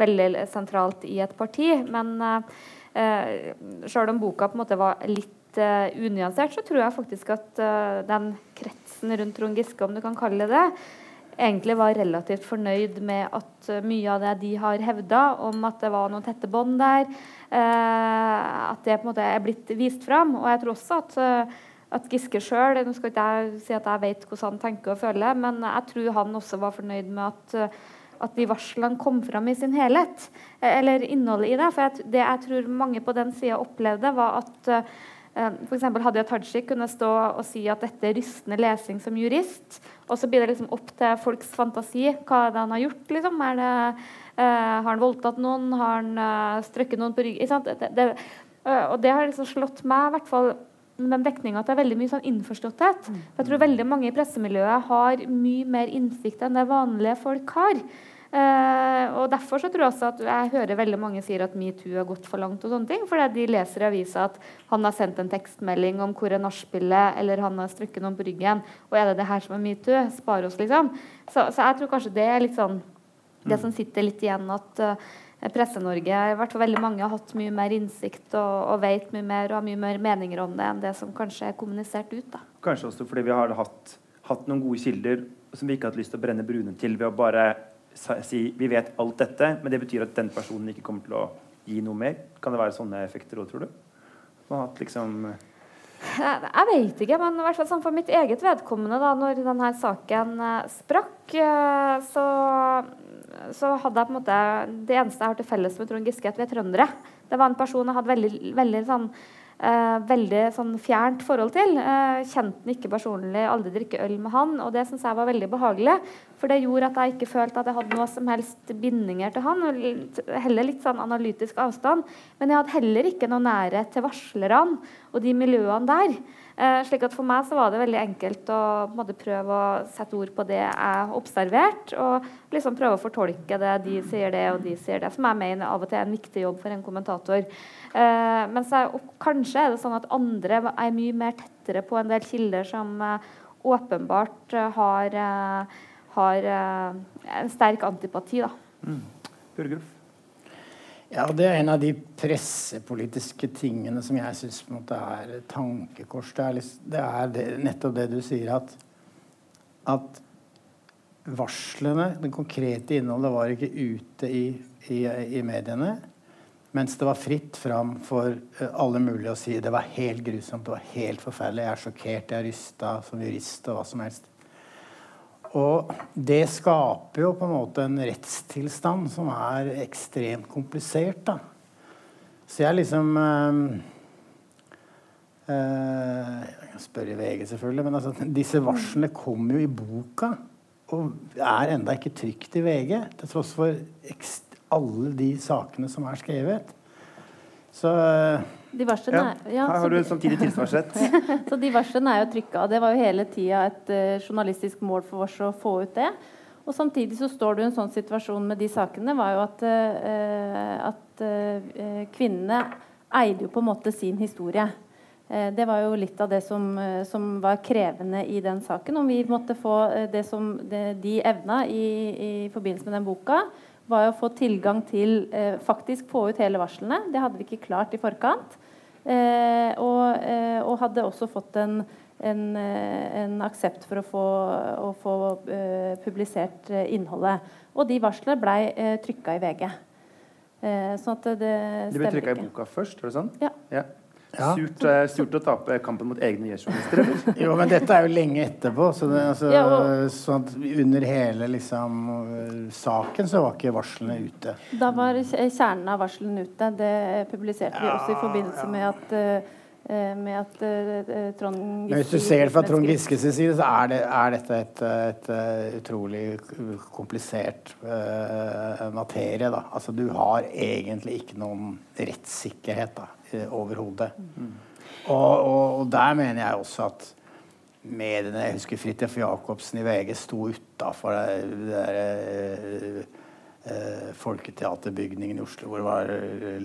veldig sentralt i et parti. Men eh, sjøl om boka på en måte var litt eh, unyansert, så tror jeg faktisk at den kretsen rundt Trond Giske, om du kan kalle det det, egentlig var relativt fornøyd med at mye av det de har hevda om at det var noen tette bånd der, at det på en måte er blitt vist fram. Og jeg tror også at at Giske sjøl Nå skal ikke jeg si at jeg vet hvordan han tenker og føler, men jeg tror han også var fornøyd med at, at de varslene kom fram i sin helhet. Eller innholdet i det. For det jeg tror mange på den sida opplevde, var at F.eks. Hadia Tajik kunne stå og si at dette er rystende lesing som jurist. Og så blir det liksom opp til folks fantasi hva er det han har gjort. Liksom. Det, uh, har han voldtatt noen? Har han uh, strøkket noen på ryggen? Det, det, uh, og det har liksom slått meg, i hvert fall den dekninga at det er veldig mye sånn innforståtthet. Jeg tror veldig mange i pressemiljøet har mye mer innsikt enn det vanlige folk har. Uh, og Derfor så tror jeg også at jeg hører veldig mange sier at metoo har gått for langt. og sånne ting, Fordi de leser i avisa at han har sendt en tekstmelding om hvor er nachspielet, eller han har strukket noen på ryggen. Og er det det her som er metoo? Spar oss, liksom. Så, så, jeg tror kanskje det er litt sånn det som sitter litt igjen at uh, Presse-Norge, i hvert fall veldig mange, har hatt mye mer innsikt og, og vet mye mer og har mye mer meninger om det enn det som kanskje er kommunisert ut. da. Kanskje også fordi vi har hatt, hatt noen gode kilder som vi ikke har hatt lyst til å brenne brune til ved å bare si vi vet alt dette, men det betyr at den personen ikke kommer til å gi noe mer. Kan det være sånne effekter òg, tror du? Liksom jeg vet ikke, men i hvert fall sånn for mitt eget vedkommende, da når denne saken eh, sprakk, eh, så så hadde jeg på en måte Det eneste jeg har til felles med Trond Giske, at vi er trøndere. Det var en person jeg hadde veldig, veldig sånn Uh, veldig sånn fjernt forhold til. Eh, kjente den ikke personlig, aldri drikke øl med han. Og det syns jeg var veldig behagelig, for det gjorde at jeg ikke følte at jeg hadde noe som helst bindinger til han. Heller litt sånn analytisk avstand. Men jeg hadde heller ikke noe nærhet til varslerne og de miljøene der. Eh, slik at For meg så var det veldig enkelt å måte, prøve å sette ord på det jeg har observert, og liksom prøve å fortolke det. De sier det, og de sier det. Som jeg mener av og til er en viktig jobb for en kommentator. Uh, mens jeg, kanskje er det sånn at andre er mye mer tettere på en del kilder som uh, åpenbart har, har en sterk antipati. Da. Mm. Ja, Det er en av de pressepolitiske tingene som jeg syns er tankekors. Det er, liksom, det er det, nettopp det du sier, at, at varslene, det konkrete innholdet, var ikke ute i, i, i, mediene. Mens det var fritt fram for eh, alle mulige å si det var helt grusomt, det var helt forferdelig, jeg er sjokkert, jeg er rysta som jurist og hva som helst. Og det skaper jo på en måte en rettstilstand som er ekstremt komplisert. da. Så jeg liksom øh, øh, Jeg kan spørre VG, selvfølgelig, men altså, disse varslene kommer jo i boka. Og er enda ikke trygt i VG, til tross for alle de sakene som er skrevet. Så de ja, ja, Her har du samtidig tilsvarsrett. så de varslene er jo trykka. Det var jo hele tida et uh, journalistisk mål for oss å få ut det. Og samtidig så står du i en sånn situasjon med de sakene var jo at, uh, at uh, kvinnene eide jo på en måte sin historie. Det var jo litt av det som, som, var krevende i den saken. Om vi måtte få det som det, de evna i, i forbindelse med den boka, var å få tilgang til eh, faktisk få ut hele varslene. Det hadde vi ikke klart i forkant. Eh, og, eh, og, hadde også fått en, en, en aksept for å få, å få publisert innholdet. Og de varslene ble eh, trykka i VG. sånn at det, De ble trykka i boka først? er det sånn? Ja. ja. Ja. Surt, uh, surt, å tape kampen mot egne gjestjournalister, eller? jo, men dette er jo lenge etterpå. Så det, altså, ja, og... sånn under hele liksom, saken så var ikke varslene ute. Da var kjernen av varslene ute. Det publiserte vi også i forbindelse med at uh, med at uh, Trond Giske Hvis du ser det fra Trond Giskes side, så er, det, er dette et, et, et, utrolig komplisert uh, materie. Da. Altså, du har egentlig ikke noen rettssikkerhet. da overhodet. Mm. Og, og, og, der mener jeg også at mediene Jeg husker Fridtjof Jacobsen i VG sto utafor det, det der eh, Folketeaterbygningen i Oslo, hvor det var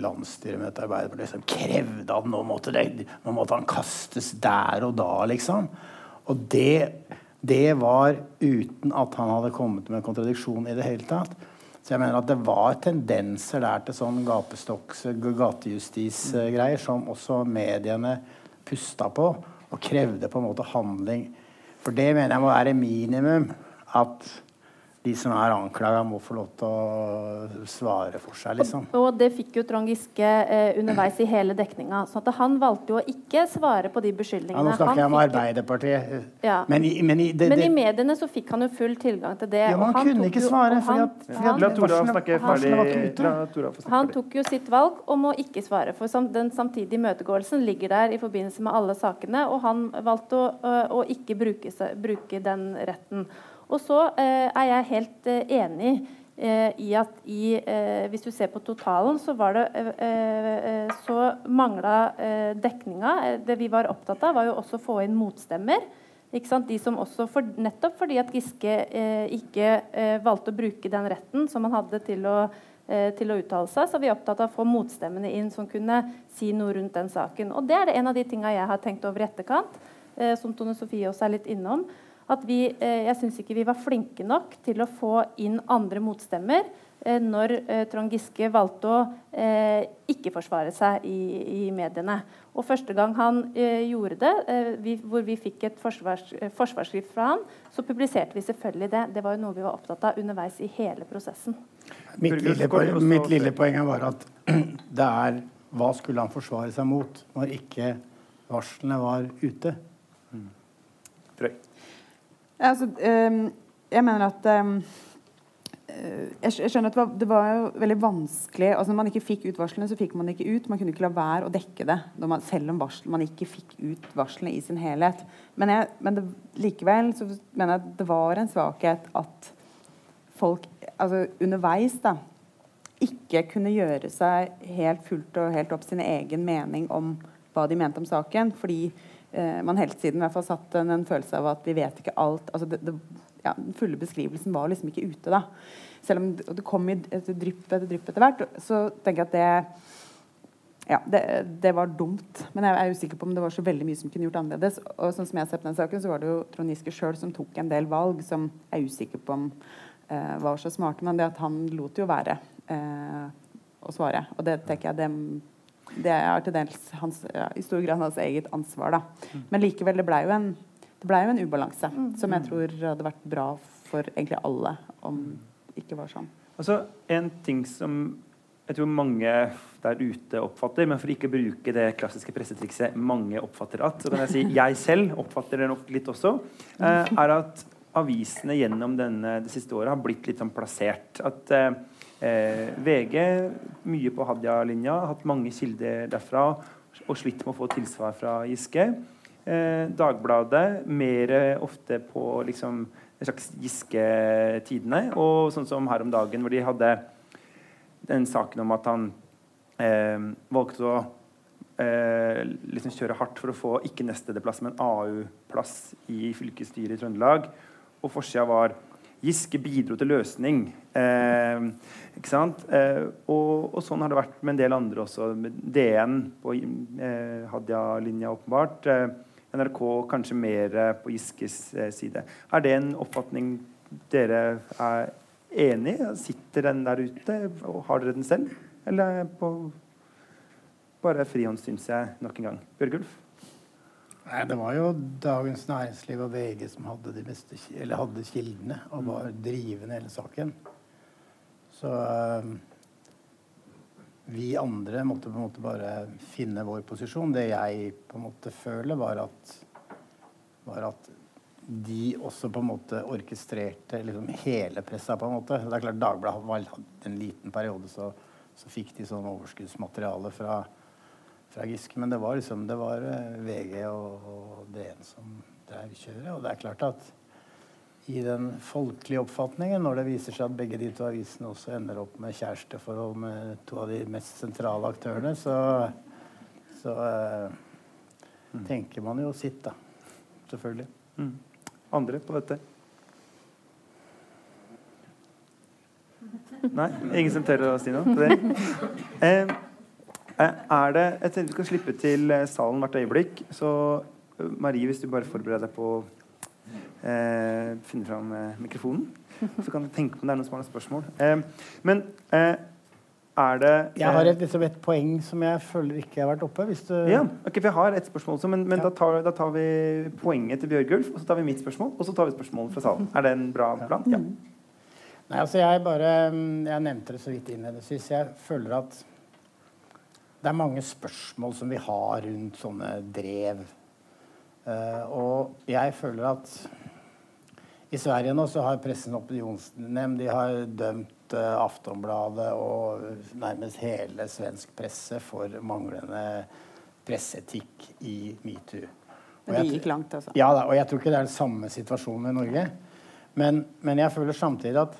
landsstyremøte i Arbeiderpartiet, som krevde at nå måtte, det, nå måtte han kastes der og da, liksom. Og det det var uten at han hadde kommet med kontradiksjon i det hele tatt. Så jeg mener at det var tendenser der til sånn gapestokks gatejustisgreier som også mediene pusta på og krevde på en måte handling. For det mener jeg må være minimum. At de som er anklaga, må få lov til å svare for seg. liksom. Og, og det fikk jo Trond Giske eh, underveis i hele dekninga. Så at han valgte jo å ikke svare på de beskyldningene. Ja, nå snakker Han jeg om Arbeiderpartiet. Ja. Men, i, men, i, det, Men i mediene så fikk han jo full tilgang til det. Ja, men og han kunne ikke svare, han- at- La Tora snakke ferdig. Han tok jo sitt valg om å ikke svare. For sam den samtidige imøtegåelsen ligger der i forbindelse med alle sakene, og han valgte å, å, å ikke bruke, bruke den retten. Og så eh, er jeg helt eh, enig eh, i at i, hvis du ser på totalen, så var det så mangla dekninga. Det vi var opptatt av, var jo også å få inn motstemmer. De som også for, nettopp fordi at Giske ikke valgte å bruke den retten som han hadde til å, til å uttale seg, så vi er opptatt av å få motstemmene inn som kunne si noe rundt den saken. Og Det er det en av de tinga jeg har tenkt over i etterkant, som Tone Sofie også er litt innom. At vi, eh, jeg syns ikke vi var flinke nok til å få inn andre motstemmer eh, når eh, Trond Giske valgte å ikke forsvare seg i, i mediene. Og første gang han gjorde det, vi, hvor vi fikk et forsvars, forsvarsskrift fra han, så publiserte vi selvfølgelig det. Det var jo noe vi var opptatt av underveis i hele prosessen. mitt, lille poeng, mitt lille poeng var at det er Hva skulle han forsvare seg mot når ikke varslene var ute? Ja, altså, ehm, jeg mener at ehm, eh, jeg skjønner at det var, jo veldig vanskelig altså Når man ikke fikk ut varslene, så fikk man ikke ut. Man kunne ikke la være å dekke det man, selv om varsel, man ikke fikk ut varslene i sin helhet. Men, jeg, men det, likevel så mener jeg at det var en svakhet at folk altså underveis da, ikke kunne gjøre seg helt fullt og helt opp sin egen mening om hva de mente om saken. Fordi eh, man hele tiden i hvert fall satt en, en følelse av at vi vet ikke alt. altså det, det, ja, Den fulle beskrivelsen var liksom ikke ute. da. Selv om det, det kom i et drypp etter drypp etter hvert, så tenker jeg at det ja, det, det var dumt. Men jeg er usikker på om det var så veldig mye som kunne gjort annerledes. Og sånn som jeg ser på den saken, så var det jo Trond Giske sjøl som tok en del valg som jeg er usikker på om eh, var så smarte. Men det at han lot jo være eh, å svare. Og det tenker jeg det, det er til dels hans, ja, i stor grad hans eget ansvar. da. Men likevel, det blei jo ble jo en ubalanse som jeg tror hadde vært bra for egentlig alle om det ikke var sånn. Altså, En ting som jeg tror mange der ute oppfatter, men for ikke å bruke det klassiske pressetrikset mange oppfatter at, så kan jeg si jeg selv oppfatter det nok litt også, eh, er at avisene gjennom denne, det siste året har blitt litt sånn plassert. At eh, eh, VG, mye på Hadia-linja, hatt mange kilder derfra og slitt med å få tilsvar fra Giske. Eh, Dagbladet mer ofte på liksom, en slags Giske-tidene. Og sånn som her om dagen, hvor de hadde den saken om at han eh, valgte å eh, liksom kjøre hardt for å få ikke nestedeplass, men AU-plass i fylkesstyret i Trøndelag. Og forsida var Giske bidro til løsning. Eh, ikke sant? Eh, og, og sånn har det vært med en del andre også. DN på eh, Hadia-linja, åpenbart. Eh, NRK kanskje mer eh, på Giskes eh, side. Er det en oppfatning dere er enig i? Sitter den der ute? Og har dere den selv? Eller på bare frihånd, syns jeg, nok en gang. Bjørgulf? Nei, Det var jo Dagens Næringsliv og VG som hadde, de beste, eller hadde kildene og var drivende hele saken. Så øh, vi andre måtte på en måte bare finne vår posisjon. Det jeg på en måte føler, var at, var at de også på en måte orkestrerte liksom hele pressa, på en måte. Det er klart Dagbladet var hadde en liten periode, så, så fikk de sånn overskuddsmateriale fra fra Giske, men det var liksom det var eh, VG og, og DN som drev kjøret. Og det er klart at i den folkelige oppfatningen, når det viser seg at begge de to avisene også ender opp med kjæresteforhold med to av de mest sentrale aktørene, så, så mm. tenker man jo sitt, da. Selvfølgelig. Mm. Andre på dette? Nei? Ingen som tør å si noe på det? Eh, eh, er det Jeg tenkte vi skal slippe til eh, salen hvert øyeblikk. Så eh, Marie, hvis du bare forbereder deg på å eh, finne fram eh, mikrofonen. Så kan du tenke på om det er noen som har noen spørsmål. Eh, men eh, er det Jeg har et, liksom et poeng som jeg føler ikke har vært oppe. Hvis du ja, ok, for Jeg har et spørsmål også, men, men Ja. da, tar, da tar vi poenget til Bjørgulf, og så tar vi mitt spørsmål, og så tar vi spørsmålet fra salen. Er det en bra plan? Ja. Nei, altså jeg bare mm, Jeg nevnte det så vidt innledningsvis. Jeg føler at det er mange spørsmål som vi har rundt sånne drev. Uh, og jeg føler at i Sverige nå så har Pressens opinionsnemnd de har dømt uh, Aftonbladet og nærmest hele svensk presse for manglende presseetikk i metoo. Men det gikk langt, altså. ja og jeg tror ikke det er den samme situasjonen i Norge. Men, men jeg føler samtidig at,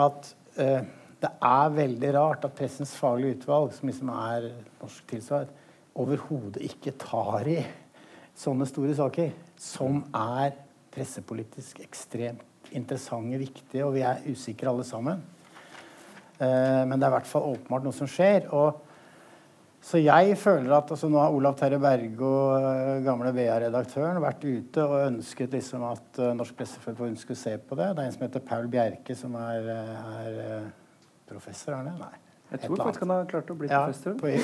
at eh, det er veldig rart at Pressens faglige utvalg, som liksom er norsk tilsvar, overhodet ikke tar i sånne store saker som er pressepolitisk ekstremt interessante, viktige, og vi er usikre alle sammen. Eh, men det er i hvert fall åpenbart noe som skjer. og så jeg føler at altså Nå har Olav Terje Bergo, eh, gamle BA-redaktøren, vært ute og ønsket liksom at uh, Norsk Presseforbund skulle se på det. Det er en som heter Paul Bjerke, som er, eh, er eh, professor, er han det? Nei. Jeg tror faktisk han har klart å bli ja, professor. på.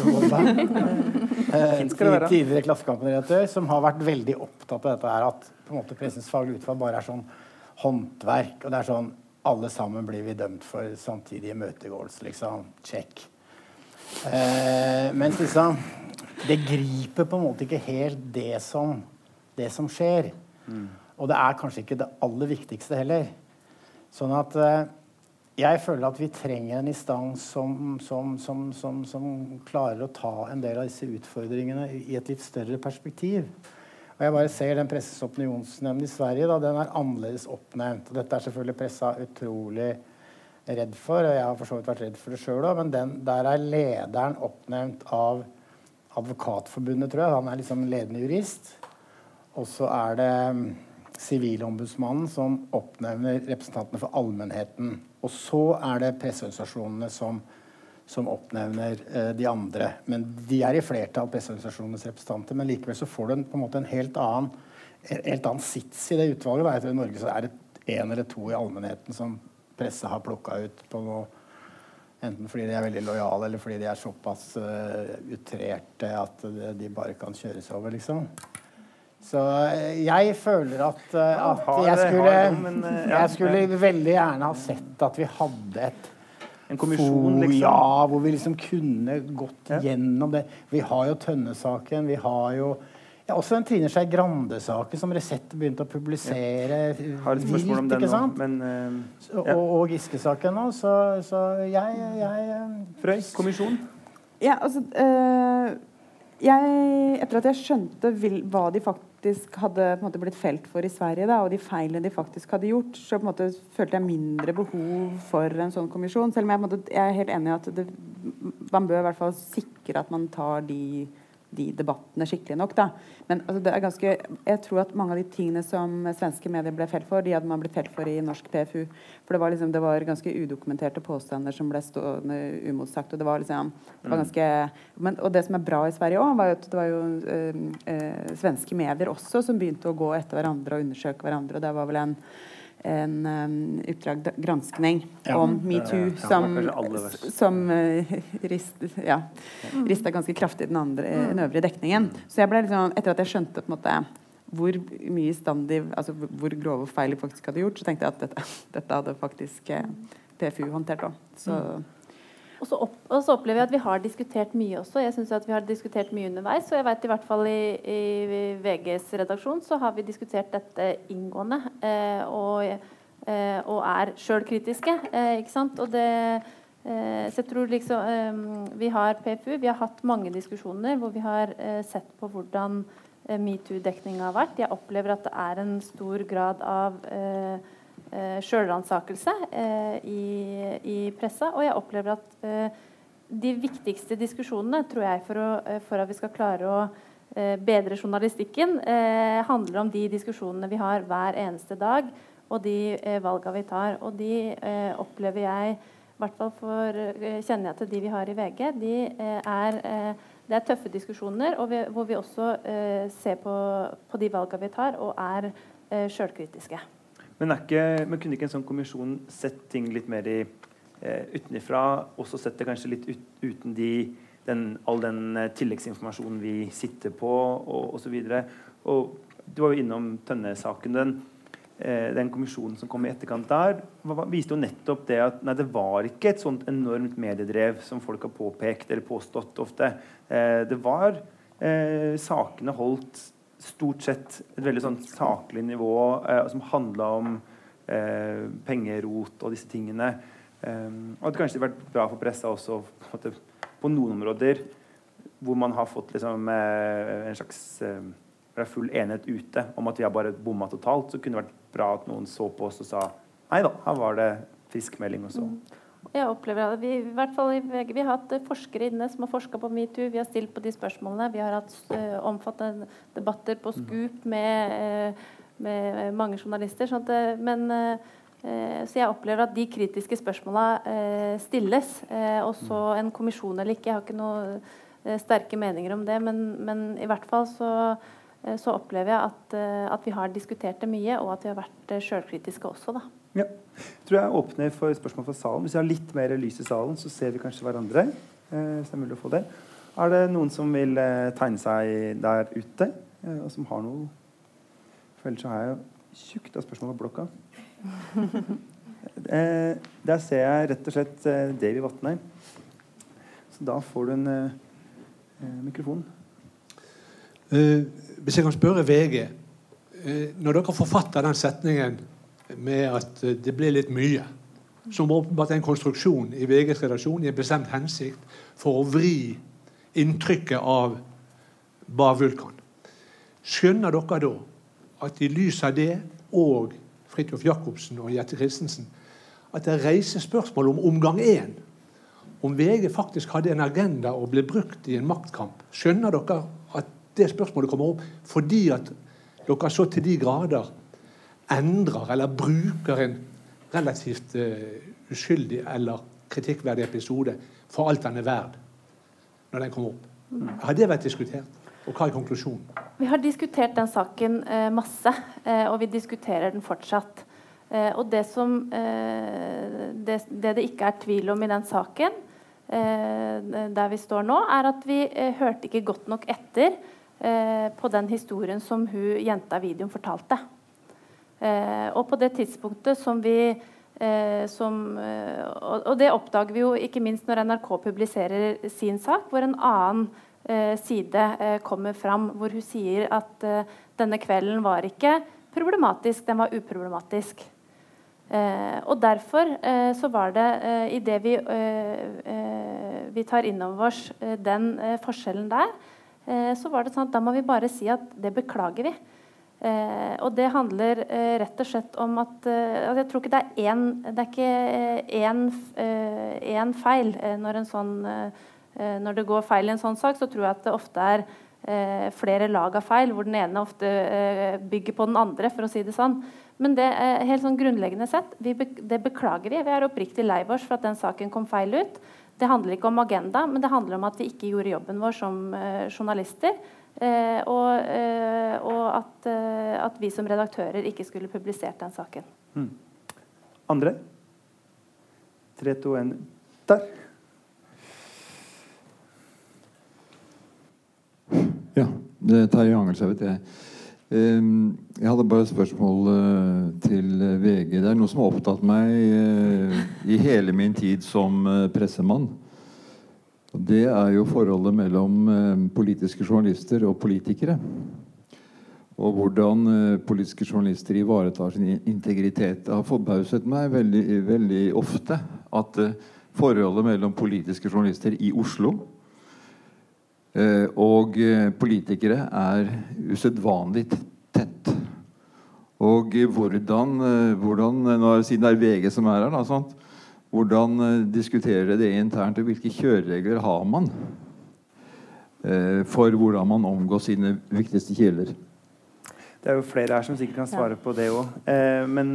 Eh. Tidligere Klassekampen-redaktør som har vært veldig opptatt av dette her at på en måte Pressens faglige utfall bare er sånn håndverk. Og det er sånn alle sammen blir vi dømt for samtidig imøtegåelse, liksom. Check. Eh, mens liksom Det griper på en måte ikke helt det som, det som skjer. Og det er kanskje ikke det aller viktigste heller. Sånn at eh, jeg føler at vi trenger en instans som, som, som, som, klarer å ta en del av disse utfordringene i et litt større perspektiv. Og jeg bare ser den Pressens opinionsnemnd i Sverige. Da, den er annerledes oppnevnt. Og dette er selvfølgelig pressa utrolig redd for, og jeg har for så vidt vært redd for det sjøl òg, men den, der er lederen oppnevnt av Advokatforbundet, tror jeg. Han er liksom ledende jurist. Og så er det Sivilombudsmannen som oppnevner representantene for allmennheten. Og så er det presseorganisasjonene som, som oppnevner eh, de andre. Men de er i flertall, presseorganisasjonenes representanter. Men likevel så får du en, på en måte en helt annen, en helt annen sits i det utvalget. I Norge så er det én eller to i allmennheten som presse har plukka ut på noe Enten fordi de er veldig lojale, eller fordi de er såpass uh, utrerte at de bare kan kjøres over, liksom. Så eh, jeg føler at, eh, at jeg skulle, eh, ja, jeg skulle veldig gjerne ha sett at vi hadde et En kommisjon, liksom. Ja, hvor vi liksom kunne gått Ja. gjennom det. Vi har jo Tønne-saken. Vi har jo ja, også den Trine Skei Grande-saken som Resett begynte å publisere Har et spørsmål om den nå, sant? men uh, Og, ja. og Giske-saken nå, så, så jeg, jeg eh, Frøy, kommisjon? Ja, altså øh, jeg, Etter at jeg skjønte vil, hva de faktisk hadde på en måte, blitt felt for i Sverige, da, og de feilene de faktisk hadde gjort, så måte følte jeg mindre behov for en sånn kommisjon. Selv om jeg, måte, jeg er helt enig i at det, man bør i hvert fall sikre at man tar de, de debattene skikkelig nok. Da. Men altså, det er ganske, jeg tror at mange av de tingene som svenske medier ble felt for, de hadde man blitt felt for i norsk PFU. For det var, liksom, det var ganske udokumenterte påstander som ble stående umotsagt. Og det var liksom det var ganske, men, og det som er bra i Sverige òg, var jo at det var jo øh, øh, svenske medier også som begynte å gå etter hverandre og undersøke hverandre. Og det var vel en en um, utdrag granskning Ja. om metoo Ja, som, som uh, rist, ja, rista ganske kraftig den, andre, den øvrige dekningen. Så jeg ble liksom, etter at jeg skjønte på en måte hvor mye stand altså hvor grove feil de faktisk hadde gjort, så tenkte jeg at dette, dette hadde faktisk eh, PFU håndtert òg. Så Og så, opp, og så opplever jeg at vi har diskutert mye også. Jeg synes at vi har diskutert mye underveis. Og jeg vet i hvert fall i, i VGs redaksjon så har vi diskutert dette inngående. Eh, og, eh, og er sjølkritiske. Eh, ikke sant? Eh, Så jeg tror liksom eh, Vi har PFU. Vi har hatt mange diskusjoner hvor vi har eh, sett på hvordan metoo-dekninga har vært. Jeg opplever at det er en stor grad av eh, eh, sjølransakelse eh, i, i pressa. Og jeg opplever at eh, de viktigste diskusjonene tror jeg for, å, eh, for at vi skal klare å bedre journalistikken, handler om de diskusjonene vi har hver eneste dag, og de eh, valga vi tar. Og de opplever jeg, i hvert fall for, kjenner jeg til de vi har i VG, de er Det er tøffe diskusjoner, og vi, hvor vi også ser på, på, de valgene vi tar, og er eh, sjølkritiske. Men, men, kunne ikke en sånn kommisjon sett ting litt mer i, eh, utenfra? Også sett det kanskje litt ut, uten de, den, all den eh, tilleggsinformasjonen vi sitter på, og osv. Du var jo innom Tønne-saken. Den, eh, den kommisjonen som kom i etterkant der, viste jo nettopp det at nei, det var ikke et sånt enormt mediedrev som folk har påpekt eller påstått ofte. Eh, det var eh, Sakene holdt stort sett et veldig sånn saklig nivå eh, som handla om eh, pengerot og disse tingene. Um, og det kanskje vært bra for pressa også på, på, noen områder hvor man har fått liksom, en slags full enighet ute om at vi har bare bomma totalt, så kunne det vært bra at noen så på oss og sa nei da, her var det friskmelding og så. Mm. Jeg opplever at vi, i hvert fall i VG, vi har hatt eh, forskere inne som har forska på metoo. Vi har stilt på de spørsmålene. Vi har hatt uh, omfattende debatter på mm. Scoop med, uh, med mange journalister. Sånn det, men, uh, så jeg opplever at de kritiske spørsmåla stilles. og så mm. en kommisjon eller ikke. Jeg har ikke noen sterke meninger om det, men, men i hvert fall så så opplever jeg at, at, vi har diskutert det mye, og at vi har vært sjølkritiske også. da. Ja. Jeg tror jeg åpner for spørsmål fra salen. Hvis vi har litt mer lys i salen, så ser vi kanskje hverandre. hvis det Er mulig å få det. Er det noen som vil tegne seg der ute, og som har noe For ellers så har jeg jo tjukt av spørsmål på blokka. der ser jeg rett og slett Davy Vatne. Så da får du en mikrofon. Hvis jeg kan spørre VG Når dere forfatter den setningen med at uh, det ble litt mye, som åpenbart en konstruksjon i VGs redaksjon i en bestemt hensikt for å vri inntrykket av Bar Vulkan, skjønner dere da at i lys av det og Fridtjof Jacobsen og Jette Christensen at det reiser spørsmål om omgang én om VG faktisk hadde en agenda og ble brukt i en maktkamp. Skjønner dere at det spørsmålet kommer opp fordi at dere så til de grader endrer eller bruker en relativt uh, uskyldig eller kritikkverdig episode for alt den er verd når den kommer opp. Har det vært diskutert? Og hva er konklusjonen? Vi har diskutert den saken uh, masse, uh, og vi diskuterer den fortsatt. og det som det, det, det ikke er tvil om i den saken, der vi står nå, er at vi hørte ikke godt nok etter Eh, på den historien som hun jenta i videoen fortalte. Eh, og på det tidspunktet som vi eh, som, og, det oppdager vi jo ikke minst når NRK publiserer sin sak, hvor en annen side kommer fram, hvor hun sier at denne kvelden var ikke problematisk, den var uproblematisk. Eh, og derfor eh, så var det eh, det vi, eh, vi tar inn over oss den forskjellen der, Eh, så var det sånn at da må vi bare si at det beklager vi. Eh, og det handler eh, rett og slett om at altså Jeg tror ikke det er én, det er ikke én, én feil når, sånn, når det går feil i en sånn sak. Så tror jeg at det ofte er flere lag av feil, hvor den ene ofte bygger på den andre, for å si det sånn. Men det er helt sånn grunnleggende sett, vi, det beklager vi. Vi er oppriktig lei oss for at den saken kom feil ut. Det handler ikke om agenda, men det handler om at vi ikke gjorde jobben vår som journalister. Uh, og, eh, og at, at, vi som redaktører ikke skulle publisert den saken. Mm. Andre? 3, 2, 1 Der. Ja. Det er Terje Angelshaug vet jeg. Jeg hadde bare et spørsmål eh, til VG. Det er noe som har opptatt meg eh, i hele min tid som eh, pressemann. Det er jo forholdet mellom politiske journalister og politikere. Og hvordan politiske journalister ivaretar sin integritet. Det har forbauset meg veldig, veldig ofte at forholdet mellom politiske journalister i Oslo Eh, og eh, politikere er usedvanlig tett. Og hvordan, eh, hvordan når, Siden det er VG som er her, da, sant? Hvordan diskuterer dere det internt? Og hvilke kjøreregler har man for hvordan man omgår sine viktigste kilder? Det er jo flere her som sikkert kan svare på det òg. men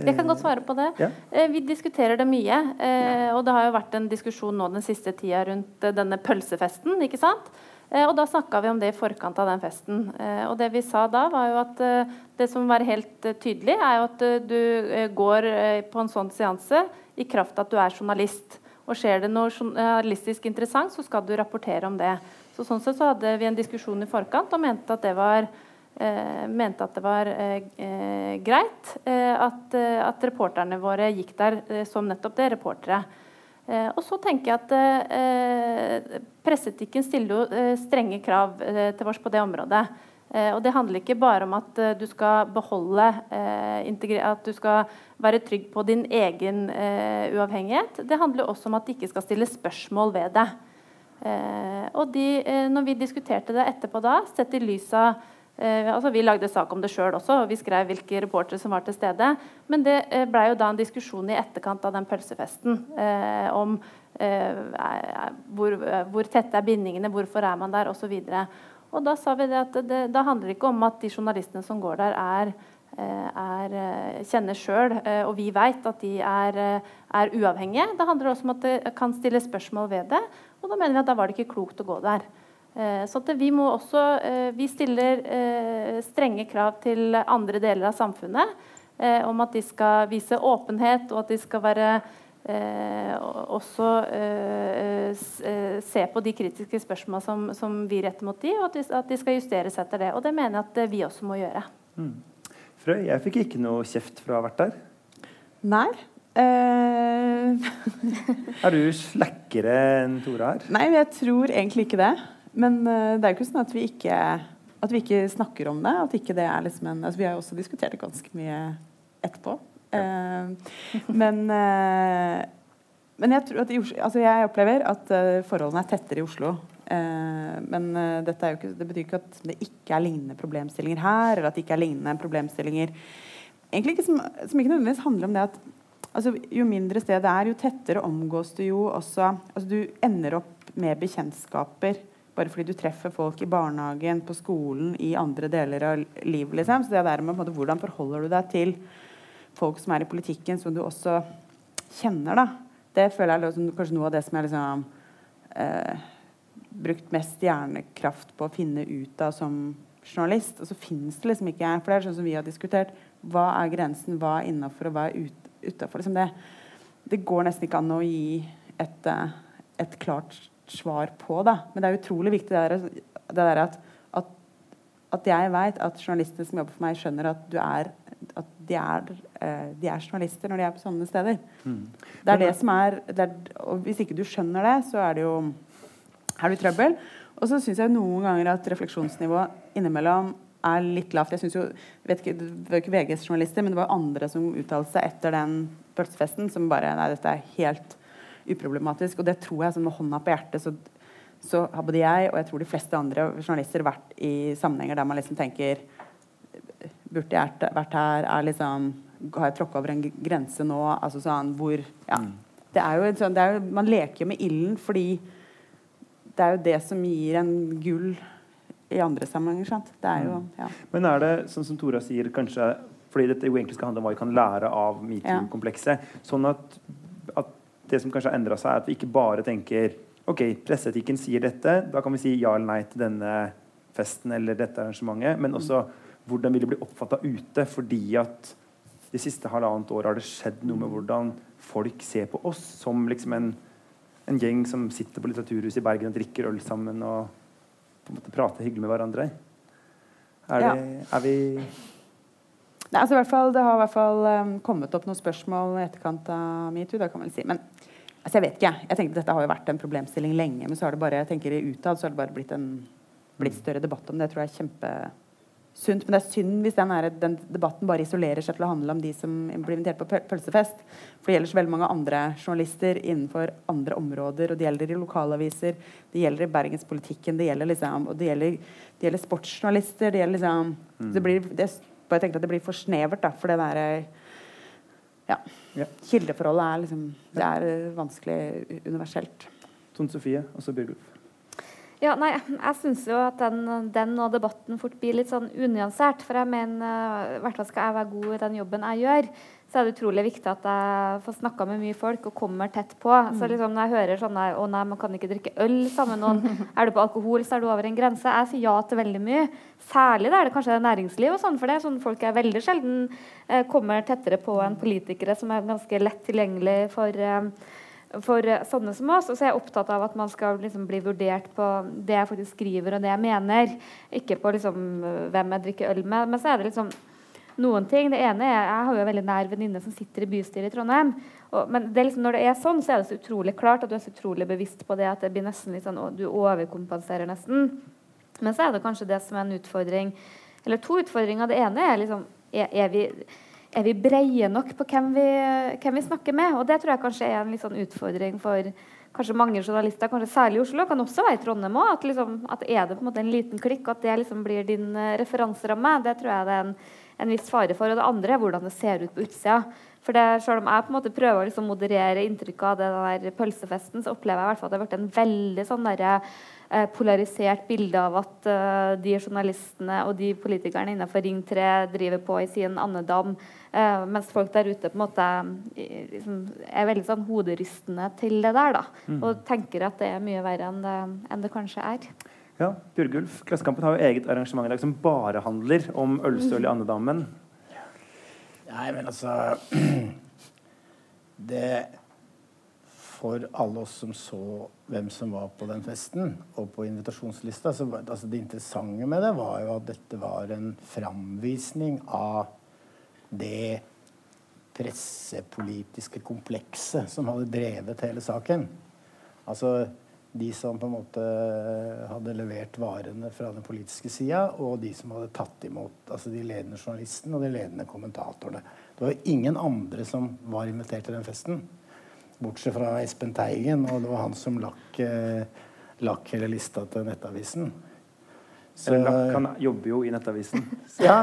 Jeg kan godt svare på det. Ja. Eh, Vi diskuterer det mye. eh, Og det har jo vært en diskusjon nå den siste tida rundt eh, denne pølsefesten. ikke sant? Eh, Og da snakka vi om det i forkant av den festen. Eh, Og det vi sa da, var jo at eh, det som var helt tydelig, er jo at du går på en sånn seanse i kraft av at du er journalist. Og skjer det noe journalistisk interessant, så skal du rapportere om det. Så sånn sett så hadde vi en diskusjon i forkant og mente at det var eh, mente at det var eh, greit eh, at, at reporterne våre gikk der som nettopp det, reportere. Eh, og så tenker jeg at eh, presseetikken stiller jo eh, strenge krav til oss på det området. Og det handler ikke bare om at du skal beholde eh, At du skal være trygg på din egen uavhengighet. Det handler også om at det ikke skal stilles spørsmål ved det. Og de, når vi diskuterte det etterpå da, sett i lys av altså Vi lagde sak om det sjøl også, og vi skrev hvilke reportere som var til stede. Men det eh, blei jo da en diskusjon i etterkant av den pølsefesten eh, om eh, hvor, eh, hvor tette er bindingene, hvorfor er man der, osv. Og da sa vi det at det, da handler ikke om at de journalistene som går der, er eh, er, eh, kjenner sjøl, og vi vet at de er, eh, er uavhengige. Det handler også om at det kan stilles spørsmål ved det, og da mener vi at da var det ikke klokt å gå der. Eh, Så at vi må også eh, Vi stiller eh, strenge krav til andre deler av samfunnet eh, om at de skal vise åpenhet, og at de skal være eh, også se på de kritiske spørsmålene som, som vi retter mot de, og at de, at de skal justeres etter det. Og det mener jeg at vi også må gjøre. Frøy, jeg fikk ikke noe kjeft for å ha vært der. Nei. Eh, Er du slakkere enn Tora her? nei, jeg tror egentlig ikke det. Men eh, det er jo ikke sånn at vi ikke, at vi ikke snakker om det. At ikke det er liksom en, altså vi har jo også diskutert det ganske mye etterpå. Eh, men, eh, men jeg, tror at Oslo, altså jeg opplever at forholdene er tettere i Oslo. Men dette jo ikke, det betyr ikke at det ikke er lignende problemstillinger her, eller at det ikke er lignende problemstillinger egentlig ikke som, som ikke nødvendigvis handler om det at altså, jo mindre stedet er, jo tettere omgås du jo også altså, Du ender opp med bekjentskaper bare fordi du treffer folk i barnehagen, på skolen, i andre deler av livet. Liksom. Så det der med måte, hvordan forholder du deg til folk som er i politikken, som du også kjenner, da. Det føler jeg liksom, kanskje noe av det som jeg liksom eh, brukt mest hjernekraft på å finne ut av som journalist. Og så finnes det liksom ikke For det er sånn som vi har diskutert. Hva er grensen? Hva er innafor, og hva er ut, utafor? Liksom det, det går nesten ikke an å gi et, eh, et klart svar på. Da. Men det er utrolig viktig det der, det der at, at, at jeg vet at journalistene som jobber for meg, skjønner at du er at de er, eh, de er journalister når de er på sånne steder. Det er det som er, det er Og hvis ikke du skjønner det, så er det jo er du i trøbbel. Og så syns jeg noen ganger at refleksjonsnivået innimellom er litt lavt. Jeg synes jo, vet ikke, Det var ikke VGs journalister, men det var andre som uttalte seg etter den pølsefesten som bare Nei, dette er helt uproblematisk. Og det tror jeg som med hånda på hjertet så, så har både jeg og jeg tror de fleste andre journalister vært i sammenhenger der man liksom tenker Burde jeg vært- her? Er liksom, har jeg tråkka over en grense nå? Altså sånn hvor Ja. Det er jo en sånn, det jo, man leker jo med ilden fordi det er jo det som gir en gull i andre sammenhenger. Er jo, ja. Men er det, sånn som Tora sier, kanskje fordi dette jo egentlig skal handle om hva vi kan lære av metoo-komplekset, sånn at det som kanskje har endra seg, er at vi ikke bare tenker OK, presseetikken sier dette, da kan vi si ja eller nei til denne festen eller dette arrangementet, men også hvordan vil det bli oppfatta ute? Fordi at de siste halvannet året har det skjedd noe med hvordan folk ser på oss som liksom en, en gjeng som sitter på Litteraturhuset i Bergen og drikker øl sammen og på en måte prater hyggelig med hverandre. Er, Ja. er vi Nei, altså i hvert fall, det har i hvert fall um, kommet opp noen spørsmål i etterkant av metoo. det kan man vel si. Men altså, jeg vet ikke. Jeg tenkte Dette har jo vært en problemstilling lenge, men så har det bare jeg tenker utad så har det bare blitt en blitt større debatt om det. Jeg tror det er kjempesunt. Men det er synd hvis den, er, den debatten bare isolerer seg til å handle om de som blir invitert på pølsefest. For det gjelder så veldig mange andre journalister innenfor andre områder. Og det gjelder i lokalaviser, det gjelder i bergenspolitikken, det gjelder liksom, og det gjelder, det gjelder sportsjournalister. Det gjelder liksom det blir, det, bare tenkte at det blir for snevert, da, for det derre ja. Ja. Kildeforholdet er liksom Det er eh, vanskelig universelt. Tone Sofie og så Bjørgulf. Ja, nei, jeg syns jo at den, den og debatten fort blir litt sånn unyansert. For jeg mener, i hvert fall skal jeg være god i den jobben jeg gjør, så er det utrolig viktig at jeg får snakka med mye folk og kommer tett på. Så liksom når jeg hører sånn å nei, man kan ikke drikke øl sammen med noen, er du på alkohol, så er du over en grense. Jeg sier ja til veldig mye. Særlig der det kanskje er næringsliv og sånn, for det er sånn folk er veldig sjelden eh, kommer tettere på enn politikere som er ganske lett tilgjengelig for eh, for eh, sånne som oss. Og så er jeg opptatt av at man skal liksom bli vurdert på det jeg faktisk skriver og det jeg mener. Ikke på liksom, hvem jeg drikker øl med. Men så er det liksom noen ting. Det ene er Jeg har jo en veldig nær venninne som sitter i bystyret i Trondheim. Og, men det liksom, når det er sånn, så er det så utrolig klart at du er så utrolig bevisst på det at det blir nesten litt sånn Du overkompenserer nesten. Men så er det kanskje det som er en utfordring. Eller to utfordringer. Det ene er liksom Er, er vi er vi breie nok på hvem vi, hvem vi, snakker med? Og det tror jeg kanskje er en litt sånn utfordring for kanskje mange journalister, kanskje særlig i Oslo, kan også være i Trondheim òg. At, liksom, at er det på en måte en liten klikk, at det liksom blir din uh, referanseramme, det tror jeg det er en, en, viss fare for. Og det andre er hvordan det ser ut på utsida. For det, selv om jeg på en måte prøver å liksom moderere inntrykket av det der pølsefesten, så opplever jeg i hvert fall at det har vært en veldig sånn der, eh, polarisert bilde av at eh, de journalistene og de politikerne innenfor Ring 3 driver på i sin andedam. eh, mens folk der ute på en måte liksom, er veldig sånn hoderystende til det der. da, mm. Og tenker at det er mye verre enn det, enn det kanskje er. Ja, Bjørgulf, Klassekampen har jo eget arrangement i dag som bare handler om ølstøl i andedammen. Nei, men altså Det For alle oss som så hvem som var på den festen, og på invitasjonslista, så altså det interessante med det var jo at dette var en framvisning av det pressepolitiske komplekset som hadde drevet hele saken. Altså de som på en måte hadde levert varene fra den politiske sida, og de som hadde tatt imot altså de ledende journalistene og de ledende kommentatorene. Det var ingen andre som var invitert til den festen, bortsett fra Espen Teigen, og det var han som lakk, eh, lakk hele lista til Nettavisen. Så, han jobber jo i Nettavisen. Ja,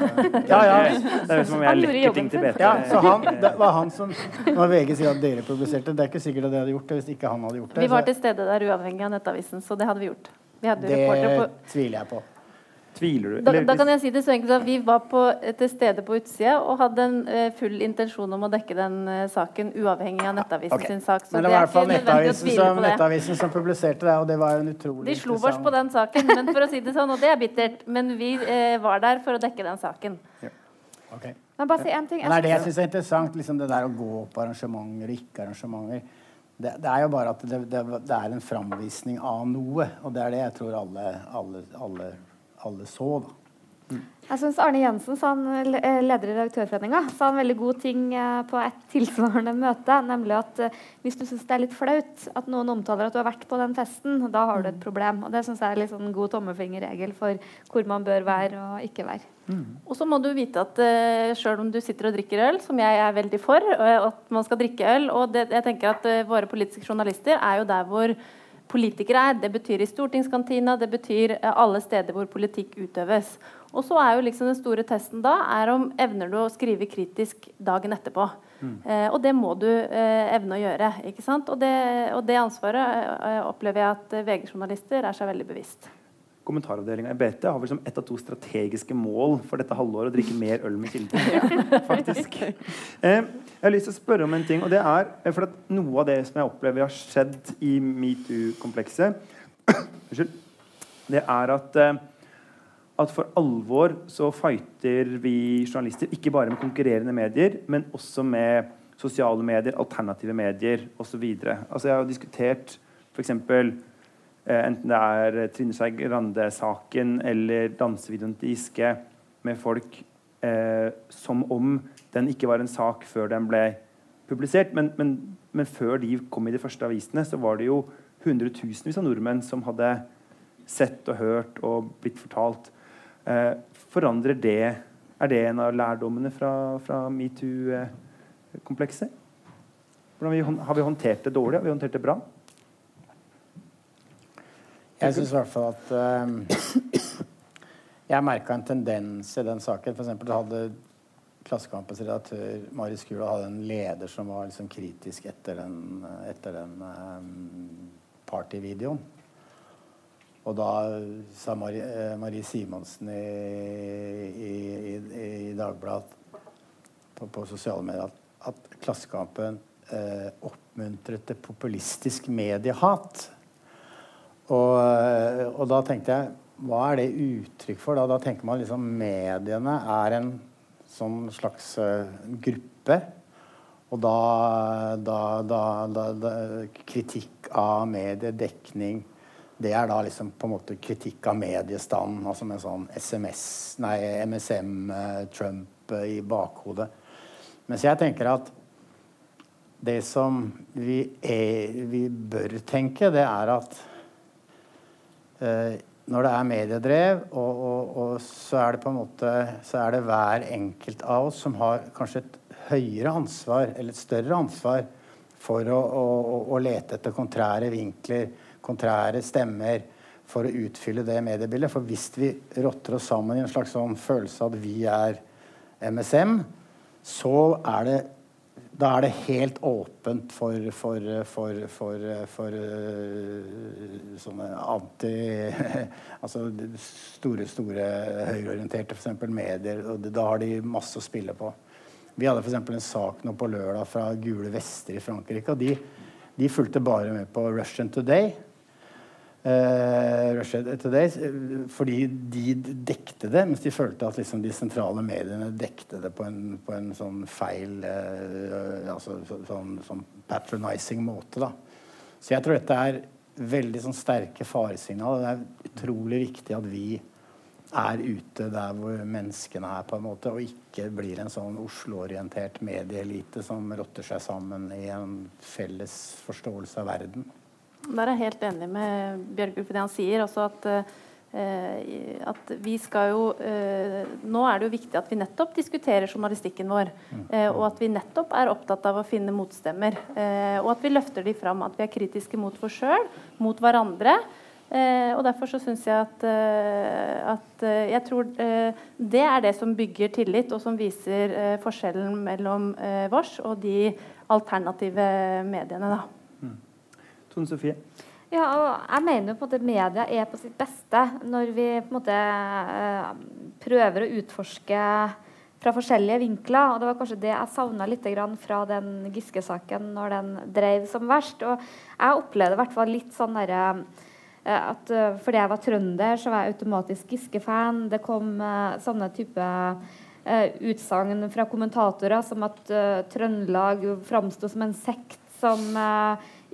ja, ja. Det er jo som om jeg lekker ting til BT. Ja, så han, det var han som Når VG sier at dere publiserte det, er ikke sikkert at dere hadde gjort det hvis ikke han hadde gjort det. Vi var til stede der uavhengig av Nettavisen, så det hadde vi gjort. Vi det tviler jeg på. Tviler du? Da, da, kan jeg si det så enkelt at Vi var på, til stede på utsida og hadde en uh, full intensjon om å dekke den uh, saken uavhengig av Nettavisen okay. sin sak. men det var i hvert fall Nettavisen som, Nettavisen som publiserte det, og det var jo en utrolig De slo oss på den saken, men for å si det sånn, og det er bittert, men vi uh, var der for å dekke den saken. Ja. Okay. Men bare si en ting. Men det er det jeg syns er interessant, liksom det der å gå på arrangementer og ikke arrangementer. Det, det, er jo bare at det, det, det, er en framvisning av noe. Og det er det jeg tror alle, alle, alle, alle så. da. Jeg synes Arne Jensen, han, eh, leder i Redaktørforeninga, sa en veldig god ting eh, på et tilsvarende møte. Nemlig at eh, hvis du syns det er litt flaut at noen omtaler at du har vært på den festen, da har du et problem. Og Det syns jeg er litt sånn god tommelfingerregel for hvor man bør være og ikke være. Mm. Og så må du vite at uh, selv om du sitter og drikker øl, som jeg er veldig for, at man skal drikke øl Og det, jeg tenker at uh, våre politiske journalister er jo der hvor politikere er. Det betyr i stortingskantina, det betyr uh, alle steder hvor politikk utøves. Og så er jo liksom den store testen da er om evner du å skrive kritisk dagen etterpå. Mm. Eh, og det må du eh, evne å gjøre. ikke sant? Og det, og det ansvaret eh, opplever jeg at VG-journalister er seg veldig bevisst. Kommentaravdelinga i BT har vel som ett av to strategiske mål for dette halvåret å drikke mer øl med kilden. faktisk. Eh, jeg har lyst til å spørre om en ting, og det er eh, for at noe av det som jeg opplever har skjedd i metoo-komplekset, det er at eh, at for alvor så fighter vi journalister ikke bare med konkurrerende medier, men også med sosiale medier, alternative medier osv. Altså jeg har diskutert f.eks. Eh, enten det er Trine Skei Grande-saken eller dansevideoen til Giske med folk eh, som om den ikke var en sak før den ble publisert. Men, men, men før de kom i de første avisene, så var det jo hundretusenvis av nordmenn som hadde sett og hørt og blitt fortalt Eh, forandrer det Er det en av lærdommene fra, fra metoo-komplekset? Har vi håndtert det dårlig? Har vi håndtert det bra? Jeg syns i hvert fall at uh, Jeg merka en tendens i den saken. For eksempel hadde Klassekampens redaktør Mari Skula hadde en leder som var liksom kritisk etter den, etter den um, partyvideoen. Og da sa Marie, eh, Marie Simonsen i, i, i, i Dagbladet på, på, sosiale medier at at Klassekampen eh, oppmuntret til populistisk mediehat. Og, eh, og, da tenkte jeg Hva er det uttrykk for? Da, da tenker man liksom mediene er en sånn slags uh, gruppe. Og da, da, da, Kritikk av mediedekning det er da liksom på en måte kritikk av mediestanden, altså med sånn SMS, nei, MSM-Trump uh, i bakhodet. Mens jeg tenker at det som vi, er, vi bør tenke, det er at eh, når det er mediedrev, og, og, og, så er det på en måte så er det hver enkelt av oss som har kanskje et høyere ansvar, eller et større ansvar, for å, å, å lete etter kontrære vinkler, kontrære stemmer, for å utfylle det mediebildet. For hvis vi rotter oss sammen i en slags sånn følelse av at vi er MSM, så er det da er det helt åpent for, for, for, for, for uh, sånne anti Altså store, store høyreorienterte f.eks. medier. og Da har de masse å spille på. Vi hadde f.eks. en sak nå på lørdag fra Gule Vester i Frankrike. og de, de fulgte bare med på Russian Today. Uh, Russia Today, fordi de dekte det, mens de følte at liksom, de sentrale mediene dekte det på en, på en sånn feil uh, altså, sånn, sånn, patronizing måte. Da. Så jeg tror dette er veldig sånn, sterke faresignal. Det er utrolig viktig at vi er ute der hvor menneskene er, på en måte, og ikke blir en sånn Oslo-orientert medieelite som rotter seg sammen i en felles forståelse av verden. Der er jeg helt enig med Bjørgulf i det han sier. også at, eh, at vi skal jo eh, Nå er det jo viktig at vi nettopp diskuterer journalistikken vår. Eh, og at vi nettopp er opptatt av å finne motstemmer. Eh, og at vi løfter de fram. At vi er kritiske mot oss sjøl, mot hverandre. Eh, og Derfor så syns jeg at, eh, at jeg tror det er det som bygger tillit, og som viser forskjellen mellom vårs og de alternative mediene. da. Tone Sofie? Ja, og jeg mener jo på at media er på sitt beste når vi på en måte eh, prøver å utforske fra forskjellige vinkler. og Det var kanskje det jeg savna litt fra den Giske-saken når den drev som verst. og Jeg opplevde i hvert fall litt sånn derre eh, at uh, fordi jeg var trønder, så var jeg automatisk Giske-fan. Det kom sånne type utsagn fra kommentatorer som at Trøndelag framsto som en sekt som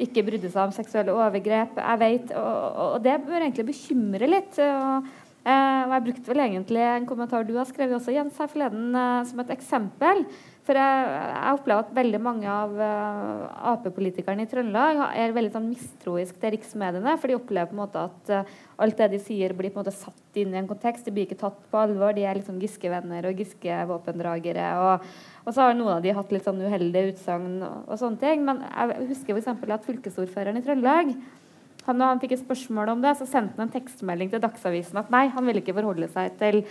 ikke brydde seg om seksuelle overgrep. jeg vet, og, og, det bør egentlig bekymre litt. Og, eh, jeg brukte vel egentlig en kommentar du har skrevet også, Jens, her forleden eh, som et eksempel. For jeg, jeg, opplever at veldig mange av uh, Ap-politikerne i Trøndelag er veldig sånn mistroisk til riksmediene. For de opplever på en måte at uh, alt det de sier, blir på en måte satt inn i en kontekst. De blir ikke tatt på alvor. De er liksom Giske-venner og Giske-våpendragere. Og, og, så har noen av de hatt litt sånn uheldige utsagn og, og, sånne ting. Men jeg husker f.eks. at fylkesordføreren i Trøndelag han, når han fikk et spørsmål om det, så sendte han en tekstmelding til Dagsavisen at nei, han ville ikke forholde seg til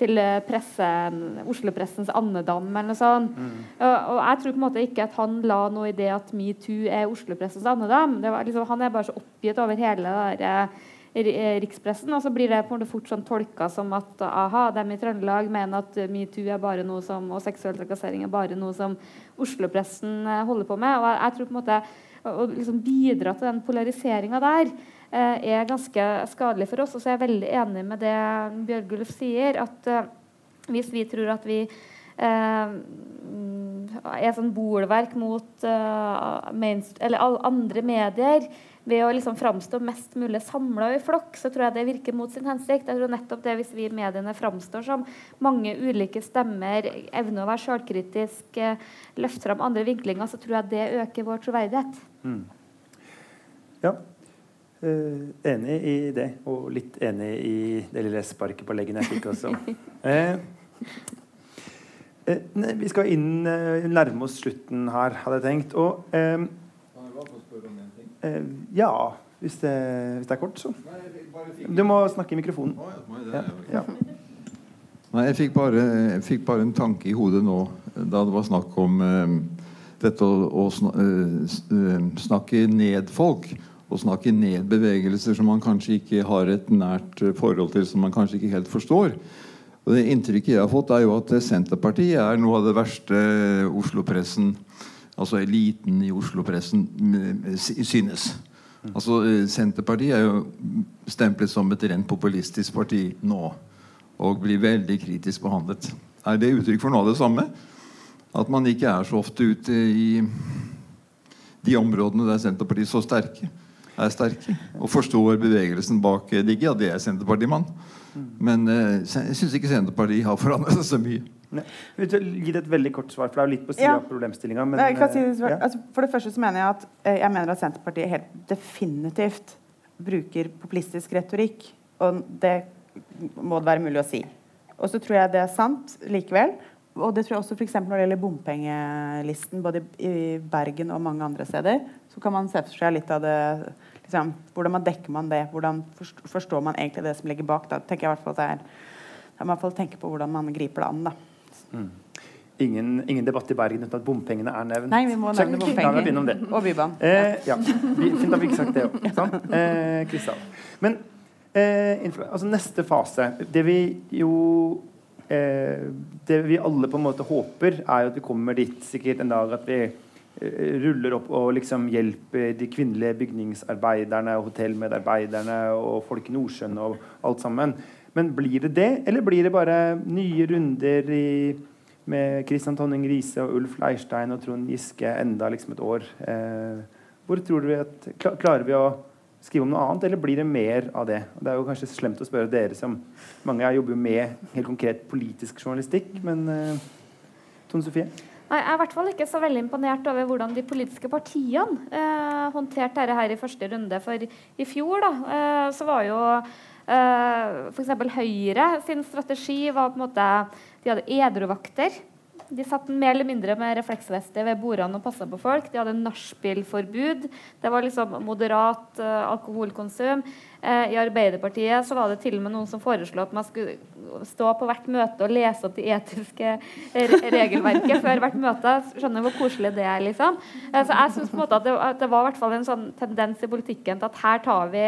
til eh, pressen, Oslo-pressens andedam eller noe sånt. Mm. Og, og, jeg tror på en måte ikke at han la noe i det at metoo er Oslo-pressens andedam. Liksom, han er bare så oppgitt over hele der, eh, rikspressen, og så blir det på en måte fort sånn tolka som at aha, dem i Trøndelag mener at metoo er bare noe som, og seksuell trakassering er bare noe som Oslo-pressen eh, holder på med. og jeg, jeg tror på en måte å liksom bidra til den polariseringa der Eh, er ganske skadelig for oss. Og så er jeg veldig enig med det Bjørgulf sier, at uh, hvis vi tror at vi uh, er sånn bolverk mot alle andre medier ved å liksom framstå mest mulig samla i flokk, så tror jeg det virker mot sin hensikt. Jeg tror nettopp det Hvis vi i mediene framstår som mange ulike stemmer, evner å være sjølkritisk, løfte fram andre vinklinger, så tror jeg det øker vår troverdighet. Mm. Ja, Uh, enig i det, og litt enig i det lille sparket på leggen jeg fikk også. Uh, uh, ne, vi skal inn nærme oss slutten her, hadde jeg tenkt. Og Ja, hvis det, hvis det, er kort, så. Du må snakke i mikrofonen. Ja, ja. Nei, jeg fikk, bare, jeg fikk, bare, en tanke i hodet nå da det var snakk om dette å, å snakke ned folk å snakke ned bevegelser som man kanskje ikke har et nært forhold til, som man kanskje ikke helt forstår. Og det Inntrykket jeg har fått, er jo at Senterpartiet er noe av det verste Oslo-pressen, altså eliten i Oslo-pressen, mm, synes. Altså eh, Senterpartiet er jo stemplet som et rent populistisk parti nå. Og blir veldig kritisk behandlet. Er det uttrykk for noe av det samme? At man ikke er så ofte ute i de områdene der Senterpartiet så sterke, er sterke. Og forstår bevegelsen bak Digge. Ja, det er Senterpartimann. Men eh, jeg syns ikke Senterpartiet har forandret seg så mye. Ne. Vil gi det et veldig kort svar, for det er jo litt på siden Ja. av problemstillinga. Men, Nei, jeg kan si det, eh, svar- ja. altså, for det første så mener jeg at eh, jeg mener at Senterpartiet helt definitivt bruker populistisk retorikk. Og det må det være mulig å si. Og så tror jeg det er sant likevel. Og det tror jeg også for når det gjelder bompengelisten, både i Bergen og mange andre steder, så kan man se for seg litt av det liksom, Hvordan man dekker man det? Hvordan forstår man egentlig det som ligger bak? Da tenker jeg i hvert fall at det er man i hvert fall tenke på hvordan man griper det an. da. Ingen, ingen debatt i Bergen uten at bompengene er nevnt. Nei, vi må nevne vi bompenger. vært det. Og Bybanen. Eh, ja. Vi, fint at vi ikke sagt det òg. Sånn. Eh, Men eh, altså neste fase Det vi jo Det vi alle på en måte håper, er jo at vi kommer dit sikkert en dag at vi eh, ruller opp og liksom hjelper de kvinnelige bygningsarbeiderne, og hotellmedarbeiderne og folk i Nordsjøen og alt sammen. Men blir det det, eller blir det bare nye runder i med Kristian Tonning Riise og Ulf Leirstein og Trond Giske enda liksom et år. Eh, hvor tror du at, Klarer vi å skrive om noe annet, eller blir det mer av det? Det er jo kanskje slemt å spørre dere som Mange her jobber jo med helt konkret politisk journalistikk, men uh, Tone Sofie? Nei, Jeg er i hvert fall ikke så veldig imponert over hvordan de politiske partiene eh, håndterte dette her i første runde. For i fjor da, eh, så var jo eh, f.eks. Høyre sin strategi var på en måte De hadde edruvakter. De satt mer eller mindre med refleksvester ved bordene og passa på folk. De hadde nachspielforbud. Det var liksom moderat uh, alkoholkonsum. Uh, I Arbeiderpartiet så var det til og med noen som foreslo at man skulle stå på hvert møte og lese opp det etiske re- regelverket før hvert møte. Skjønner hvor koselig det er, liksom. Uh, så jeg synes på en måte at det, det var i hvert fall en sånn tendens i politikken til at her tar vi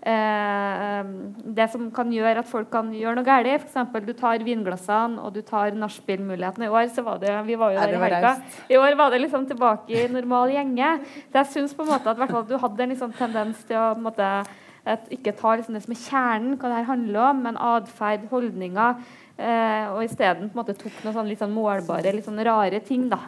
Eh, det som kan gjøre at folk kan gjøre noe galt. F.eks. du tar vinglassene og du tar nachspiel-muligheten. I år så var det vi var jo der i helga. I år var det liksom tilbake i normal gjenge. Så jeg syns på en måte at, hvert fall du hadde en liksom tendens til å på en måte, at ikke ta liksom det som er kjernen, hva det her handler om, men atferd, holdninger. Eh, og isteden tok noen sånn litt sånn målbare, litt sånn rare ting. da.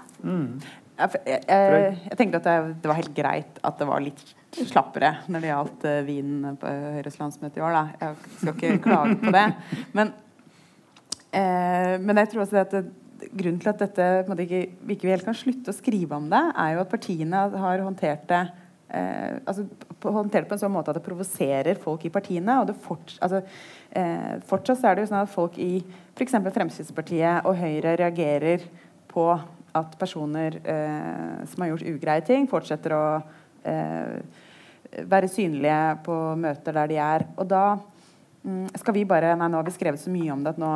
Jeg, jeg, jeg, jeg tenker at det, det var helt greit at det var litt slappere når det gjaldt uh, vinen på Høyres landsmøte i år. Da. Jeg skal ikke klage på det. Men, uh, men jeg tror også at det, grunnen til at dette ikke, vi ikke helt kan slutte å skrive om det, er jo at partiene har håndtert det eh, altså, på, håndtert på en sånn måte at det provoserer folk i partiene. og det forts, altså, eh, Fortsatt så er det jo sånn at folk i f.eks. Fremskrittspartiet og Høyre reagerer på at personer eh, som har gjort ugreie ting, fortsetter å eh, være synlige på møter der de er. Og da mm, skal vi bare Nei, nå har vi skrevet så mye om det at nå,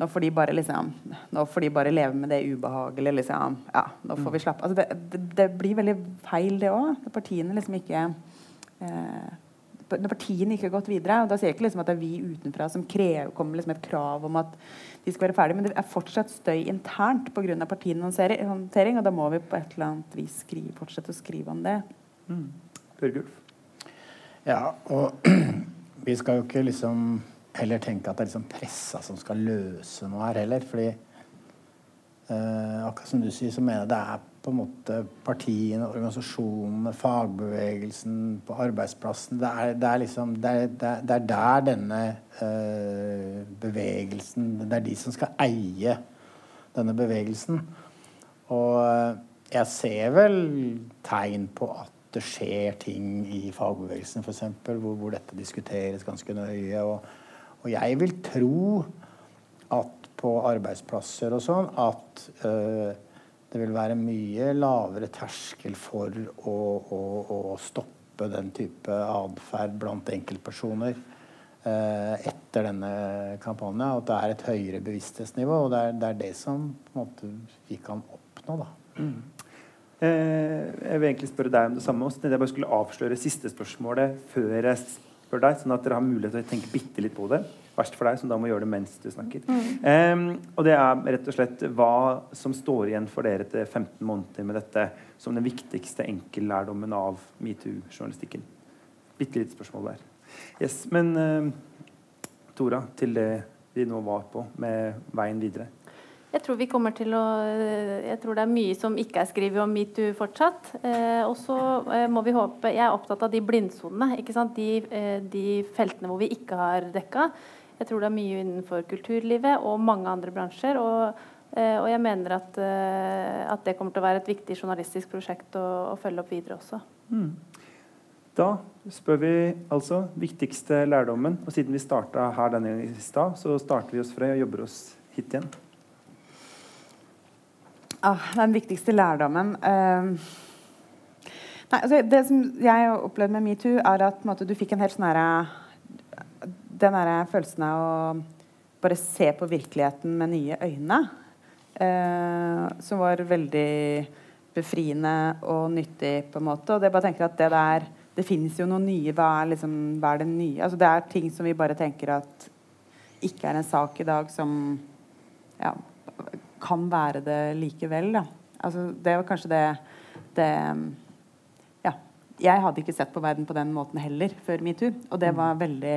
nå får de bare liksom Nå får de bare leve med det ubehagelige, liksom Ja, nå får vi slappe altså det, det, det blir veldig feil, det òg. Partiene liksom ikke eh, når partiene ikke har gått videre. og Da sier jeg ikke liksom at det er vi utenfra som krever, kommer liksom et krav om at de skal være ferdige, men det er fortsatt støy internt pga. partienes håndtering, og da må vi på et eller annet vis skrive, fortsette å skrive om det. Mm. Ja, og vi skal jo ikke liksom heller tenke at det er liksom pressa som skal løse noe her heller. fordi eh, akkurat som du sier, så mener jeg det er på en måte partiene, organisasjonene, fagbevegelsen på arbeidsplassen Det er, det er liksom det er, det er, er der denne øh, bevegelsen Det er de som skal eie denne bevegelsen. Og eh, jeg ser vel tegn på at det skjer ting i fagbevegelsen, f.eks., hvor, hvor dette diskuteres ganske nøye. Og, og jeg vil tro at på arbeidsplasser og sånn at øh, det vil være mye lavere terskel for å, å, å stoppe den type atferd blant enkeltpersoner eh, etter denne kampanjen. At det er et høyere bevissthetsnivå, og det er det, er det som måte, vi kan oppnå. da. Eh, jeg vil egentlig spørre deg om det samme. Også. Jeg bare skulle avsløre siste spørsmålet før jeg spør deg, sånn at dere har mulighet til å tenke bitte litt på det. Verst for deg, så da må gjøre det mens du snakker. Um, og det er rett og slett hva som står igjen for dere etter 15 måneder med dette som den viktigste enkellærdommen av metoo-journalistikken. Bitte lite spørsmål der. Yes, Men uh, Tora, til det vi nå var på med veien videre. Jeg tror vi kommer til å Jeg tror det er mye som ikke er skrevet om metoo fortsatt. Eh, og så eh, må vi håpe Jeg er opptatt av de blindsonene. ikke sant? De, eh, de, feltene hvor vi ikke har dekka. Jeg tror det er mye innenfor kulturlivet og mange andre bransjer. Og, eh, og jeg mener at, eh, at, det kommer til å være et viktig journalistisk prosjekt å, å følge opp videre også. Mm. Da spør vi altså viktigste lærdommen. Og siden vi starta her denne i stad, så starter vi oss fra og jobber oss hit igjen. Ah, den viktigste lærdommen uh, Nei, altså, Det som jeg opplevde med metoo, er at måte, du fikk en helt sånn herre Den derre følelsen av å bare se på virkeligheten med nye øyne. eh, som var veldig befriende og nyttig, på en måte. Og det bare tenker at det der Det fins jo noe nye. Hva er, liksom, hva er det nye? Altså, det er ting som vi bare tenker at ikke er en sak i dag, som ja, kan være det likevel. Da. Altså, det var kanskje det, det. Jeg hadde ikke sett på verden på den måten heller før metoo. Og det var veldig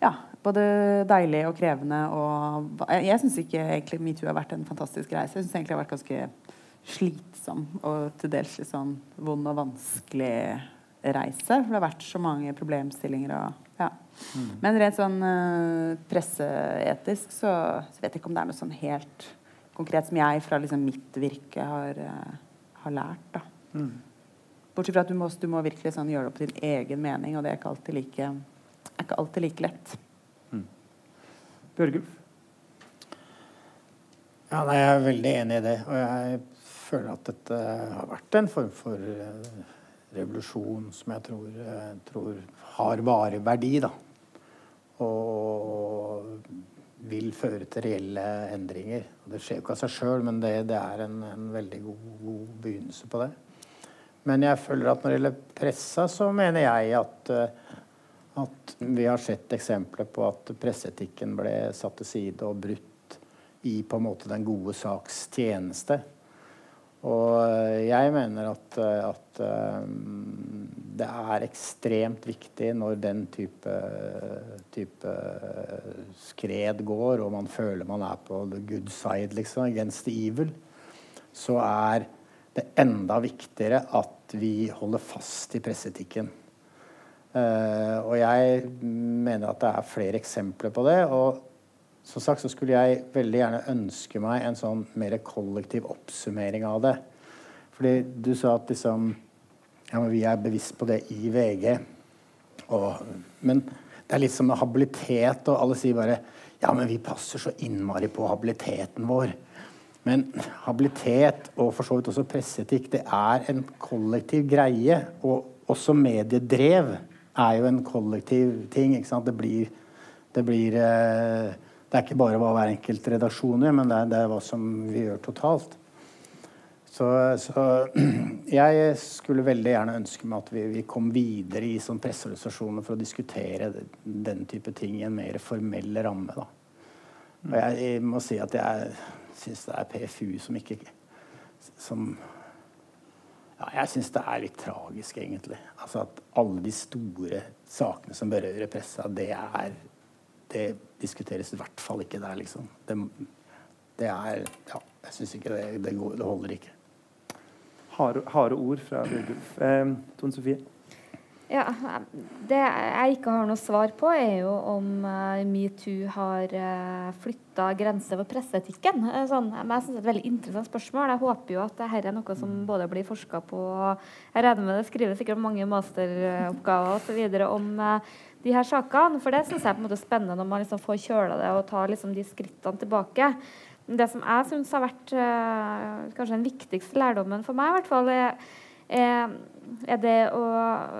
ja, både deilig og krevende. Og jeg, jeg syns ikke egentlig metoo har vært en fantastisk reise. Jeg syns egentlig det har vært ganske slitsom og til dels litt sånn vond og vanskelig reise. For det har vært så mange problemstillinger. Og, ja. mm. Men rent sånn uh, presseetisk så, så, vet jeg ikke om det er noe sånn helt konkret som jeg fra liksom, mitt virke har, uh, har lært. Da. Mm. Bortsett fra at du må, du må virkelig sånn, gjøre det opp din egen mening, og det er ikke alltid like, er ikke alltid like lett. Mm. Bjørgulf? Ja, nei, jeg er veldig enig i det. Og jeg føler at dette har vært en form for uh, revolusjon som jeg tror, uh, tror har varig verdi. da. Og vil føre til reelle endringer. Og det skjer jo ikke av seg sjøl, men det, det er en, en veldig god, god, begynnelse på det. Men jeg føler at når det gjelder pressa, så mener jeg at, eh, at vi har sett eksempler på at presseetikken ble satt til side og brutt i på en måte den gode saks tjeneste. Og eh, jeg mener at, eh, at det er ekstremt viktig når den type, type, skred går, og man føler man er på the good side, liksom, against the evil, så er det enda viktigere at vi holder fast i presseetikken. Uh, og jeg mener at det er flere eksempler på det. Og som sagt så skulle jeg veldig gjerne ønske meg en sånn mer kollektiv oppsummering av det. Fordi du sa at liksom ja, men vi er bevisst på det i VG. Og, men det er litt som med habilitet, og alle sier bare ja, men vi passer så innmari på habiliteten vår. Men habilitet, og for så vidt også presseetikk, det er en kollektiv greie. Og også mediedrev er jo en kollektiv ting. ikke sant? Det blir, det blir eh, Det er ikke bare hva hver enkelt redaksjon gjør, men det er, det er hva som vi gjør totalt. Så, så, jeg skulle veldig gjerne ønske meg at vi, vi kom videre i sånn presseorganisasjoner for å diskutere den type ting i en mer formell ramme. Da. Og jeg, jeg må si at jeg syns det er PFU som ikke som ja, Jeg syns det er litt tragisk, egentlig. Altså At alle de store sakene som berører pressa, det er Det diskuteres i hvert fall ikke der, liksom. Det, det er Ja, jeg syns ikke det, det, går, det holder ikke harde, harde ord fra Bjørgulf. Eh, Tone Sofie? Ja, Det jeg ikke har noe svar på, er jo om uh, metoo har uh, eh, flytta grenser for presseetikken. Uh, sånn, men jeg synes det er et veldig interessant spørsmål. Jeg håper jo at dette er noe som både blir forska på Jeg regner med det skrives sikkert mange masteroppgaver osv. om uh, de her sakene. For det syns jeg er på en måte spennende når man liksom får kjøla det og tar liksom de skrittene tilbake. Det som jeg syns har vært uh, kanskje den viktigste lærdommen for meg, i hvert fall, er, er, er det, å,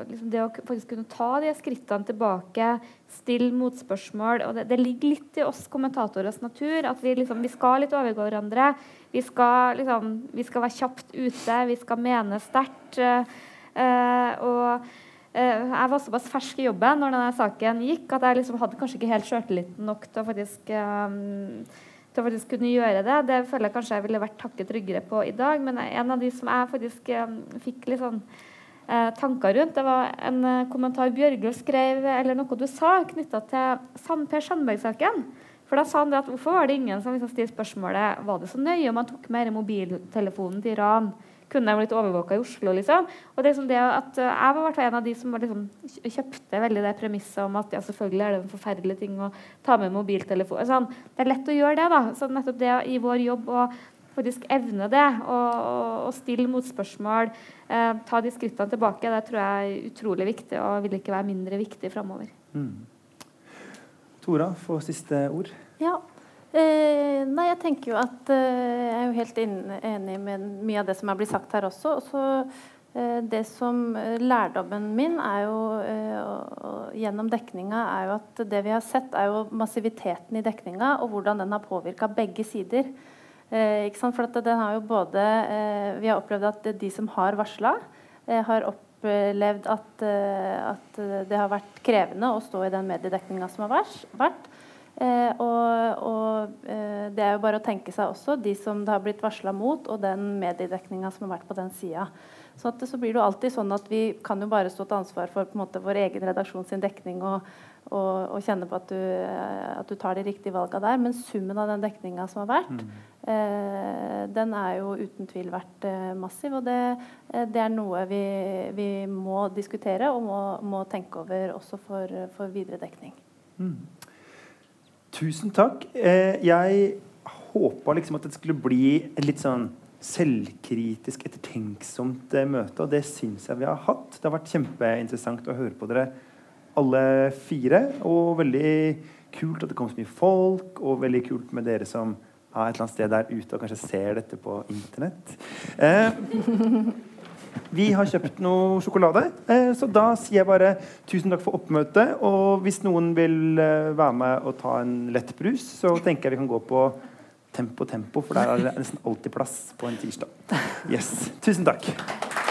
liksom det, å, faktisk kunne ta de skrittene tilbake, stille motspørsmål. og Det, det ligger litt i oss kommentatorers natur at vi, liksom, vi skal litt overgå hverandre. Vi skal, liksom, vi skal være kjapt ute, vi skal mene sterkt. Uh, og eh, jeg var såpass fersk i jobben når denne saken gikk, at jeg liksom hadde kanskje ikke helt sjøltilliten nok til å faktisk um, til å faktisk kunne gjøre det. Det føler jeg kanskje jeg ville vært takket tryggere på i dag. Men en av de som jeg faktisk um, fikk litt sånn eh, tanker rundt, det var en uh, kommentar Bjørgulf skrev, eller noe du sa, knytta til Sand Per Sandberg-saken. For da sa han det at Hvorfor var det ingen som liksom stilte spørsmålet var det så nøye om han tok med mobiltelefonen til Iran? Kunne de blitt overvåka i Oslo? liksom? Og det er liksom det at uh, Jeg var en av de som liksom, kjøpte veldig det premisset om at ja, selvfølgelig er det en forferdelig ting å ta med mobiltelefon. Sånn, det er lett å gjøre det. da, så nettopp det i vår jobb å faktisk evne det og, stille motspørsmål, eh, ta de skrittene tilbake, det tror jeg er utrolig viktig og vil ikke være mindre viktig framover. Mm. Tora, få siste ord. Ja. Eh, nei, jeg tenker jo at eh, Jeg er jo helt enig med mye av det som er blitt sagt her også. Også eh, det som eh, Lærdommen min er jo eh, og, gjennom dekninga er jo at det vi har sett, er jo massiviteten i dekninga og hvordan den har påvirka begge sider. Eh, For den har jo både Vi har opplevd at de som har varsla, har opplevd at, at, det har vært krevende å stå i den mediedekninga som har vært. Eh, og, og eh, det er jo bare å tenke seg også de som det har blitt varsla mot, og den mediedekninga som har vært på den sida. Så, så, blir det jo alltid sånn at vi kan jo bare stå til ansvar for på en måte, vår egen redaksjon sin dekning og, og, og kjenne på at du, at du, tar de riktige valga der. Men summen av den dekninga som har vært, mm. eh, den er jo uten tvil vært eh, massiv. Og det, eh, det, er noe vi, vi, må diskutere og må, må tenke over også for, for videre dekning. Mm. Tusen takk. Eh, jeg håpa liksom at det skulle bli et litt sånn selvkritisk, ettertenksomt eh, møte, og det syns jeg vi har hatt. Det har vært kjempeinteressant å høre på dere alle fire. Og veldig kult at det kom så mye folk, og veldig kult med dere som er et eller annet sted der ute og kanskje ser dette på internett. Eh, vi har kjøpt noe sjokolade, eh, så da sier jeg bare tusen takk for oppmøtet. Og hvis noen vil eh, være med og ta en lett brus, så tenker jeg vi kan gå på Tempo Tempo, for der er det nesten alltid plass på en tirsdag. Yes. Tusen takk.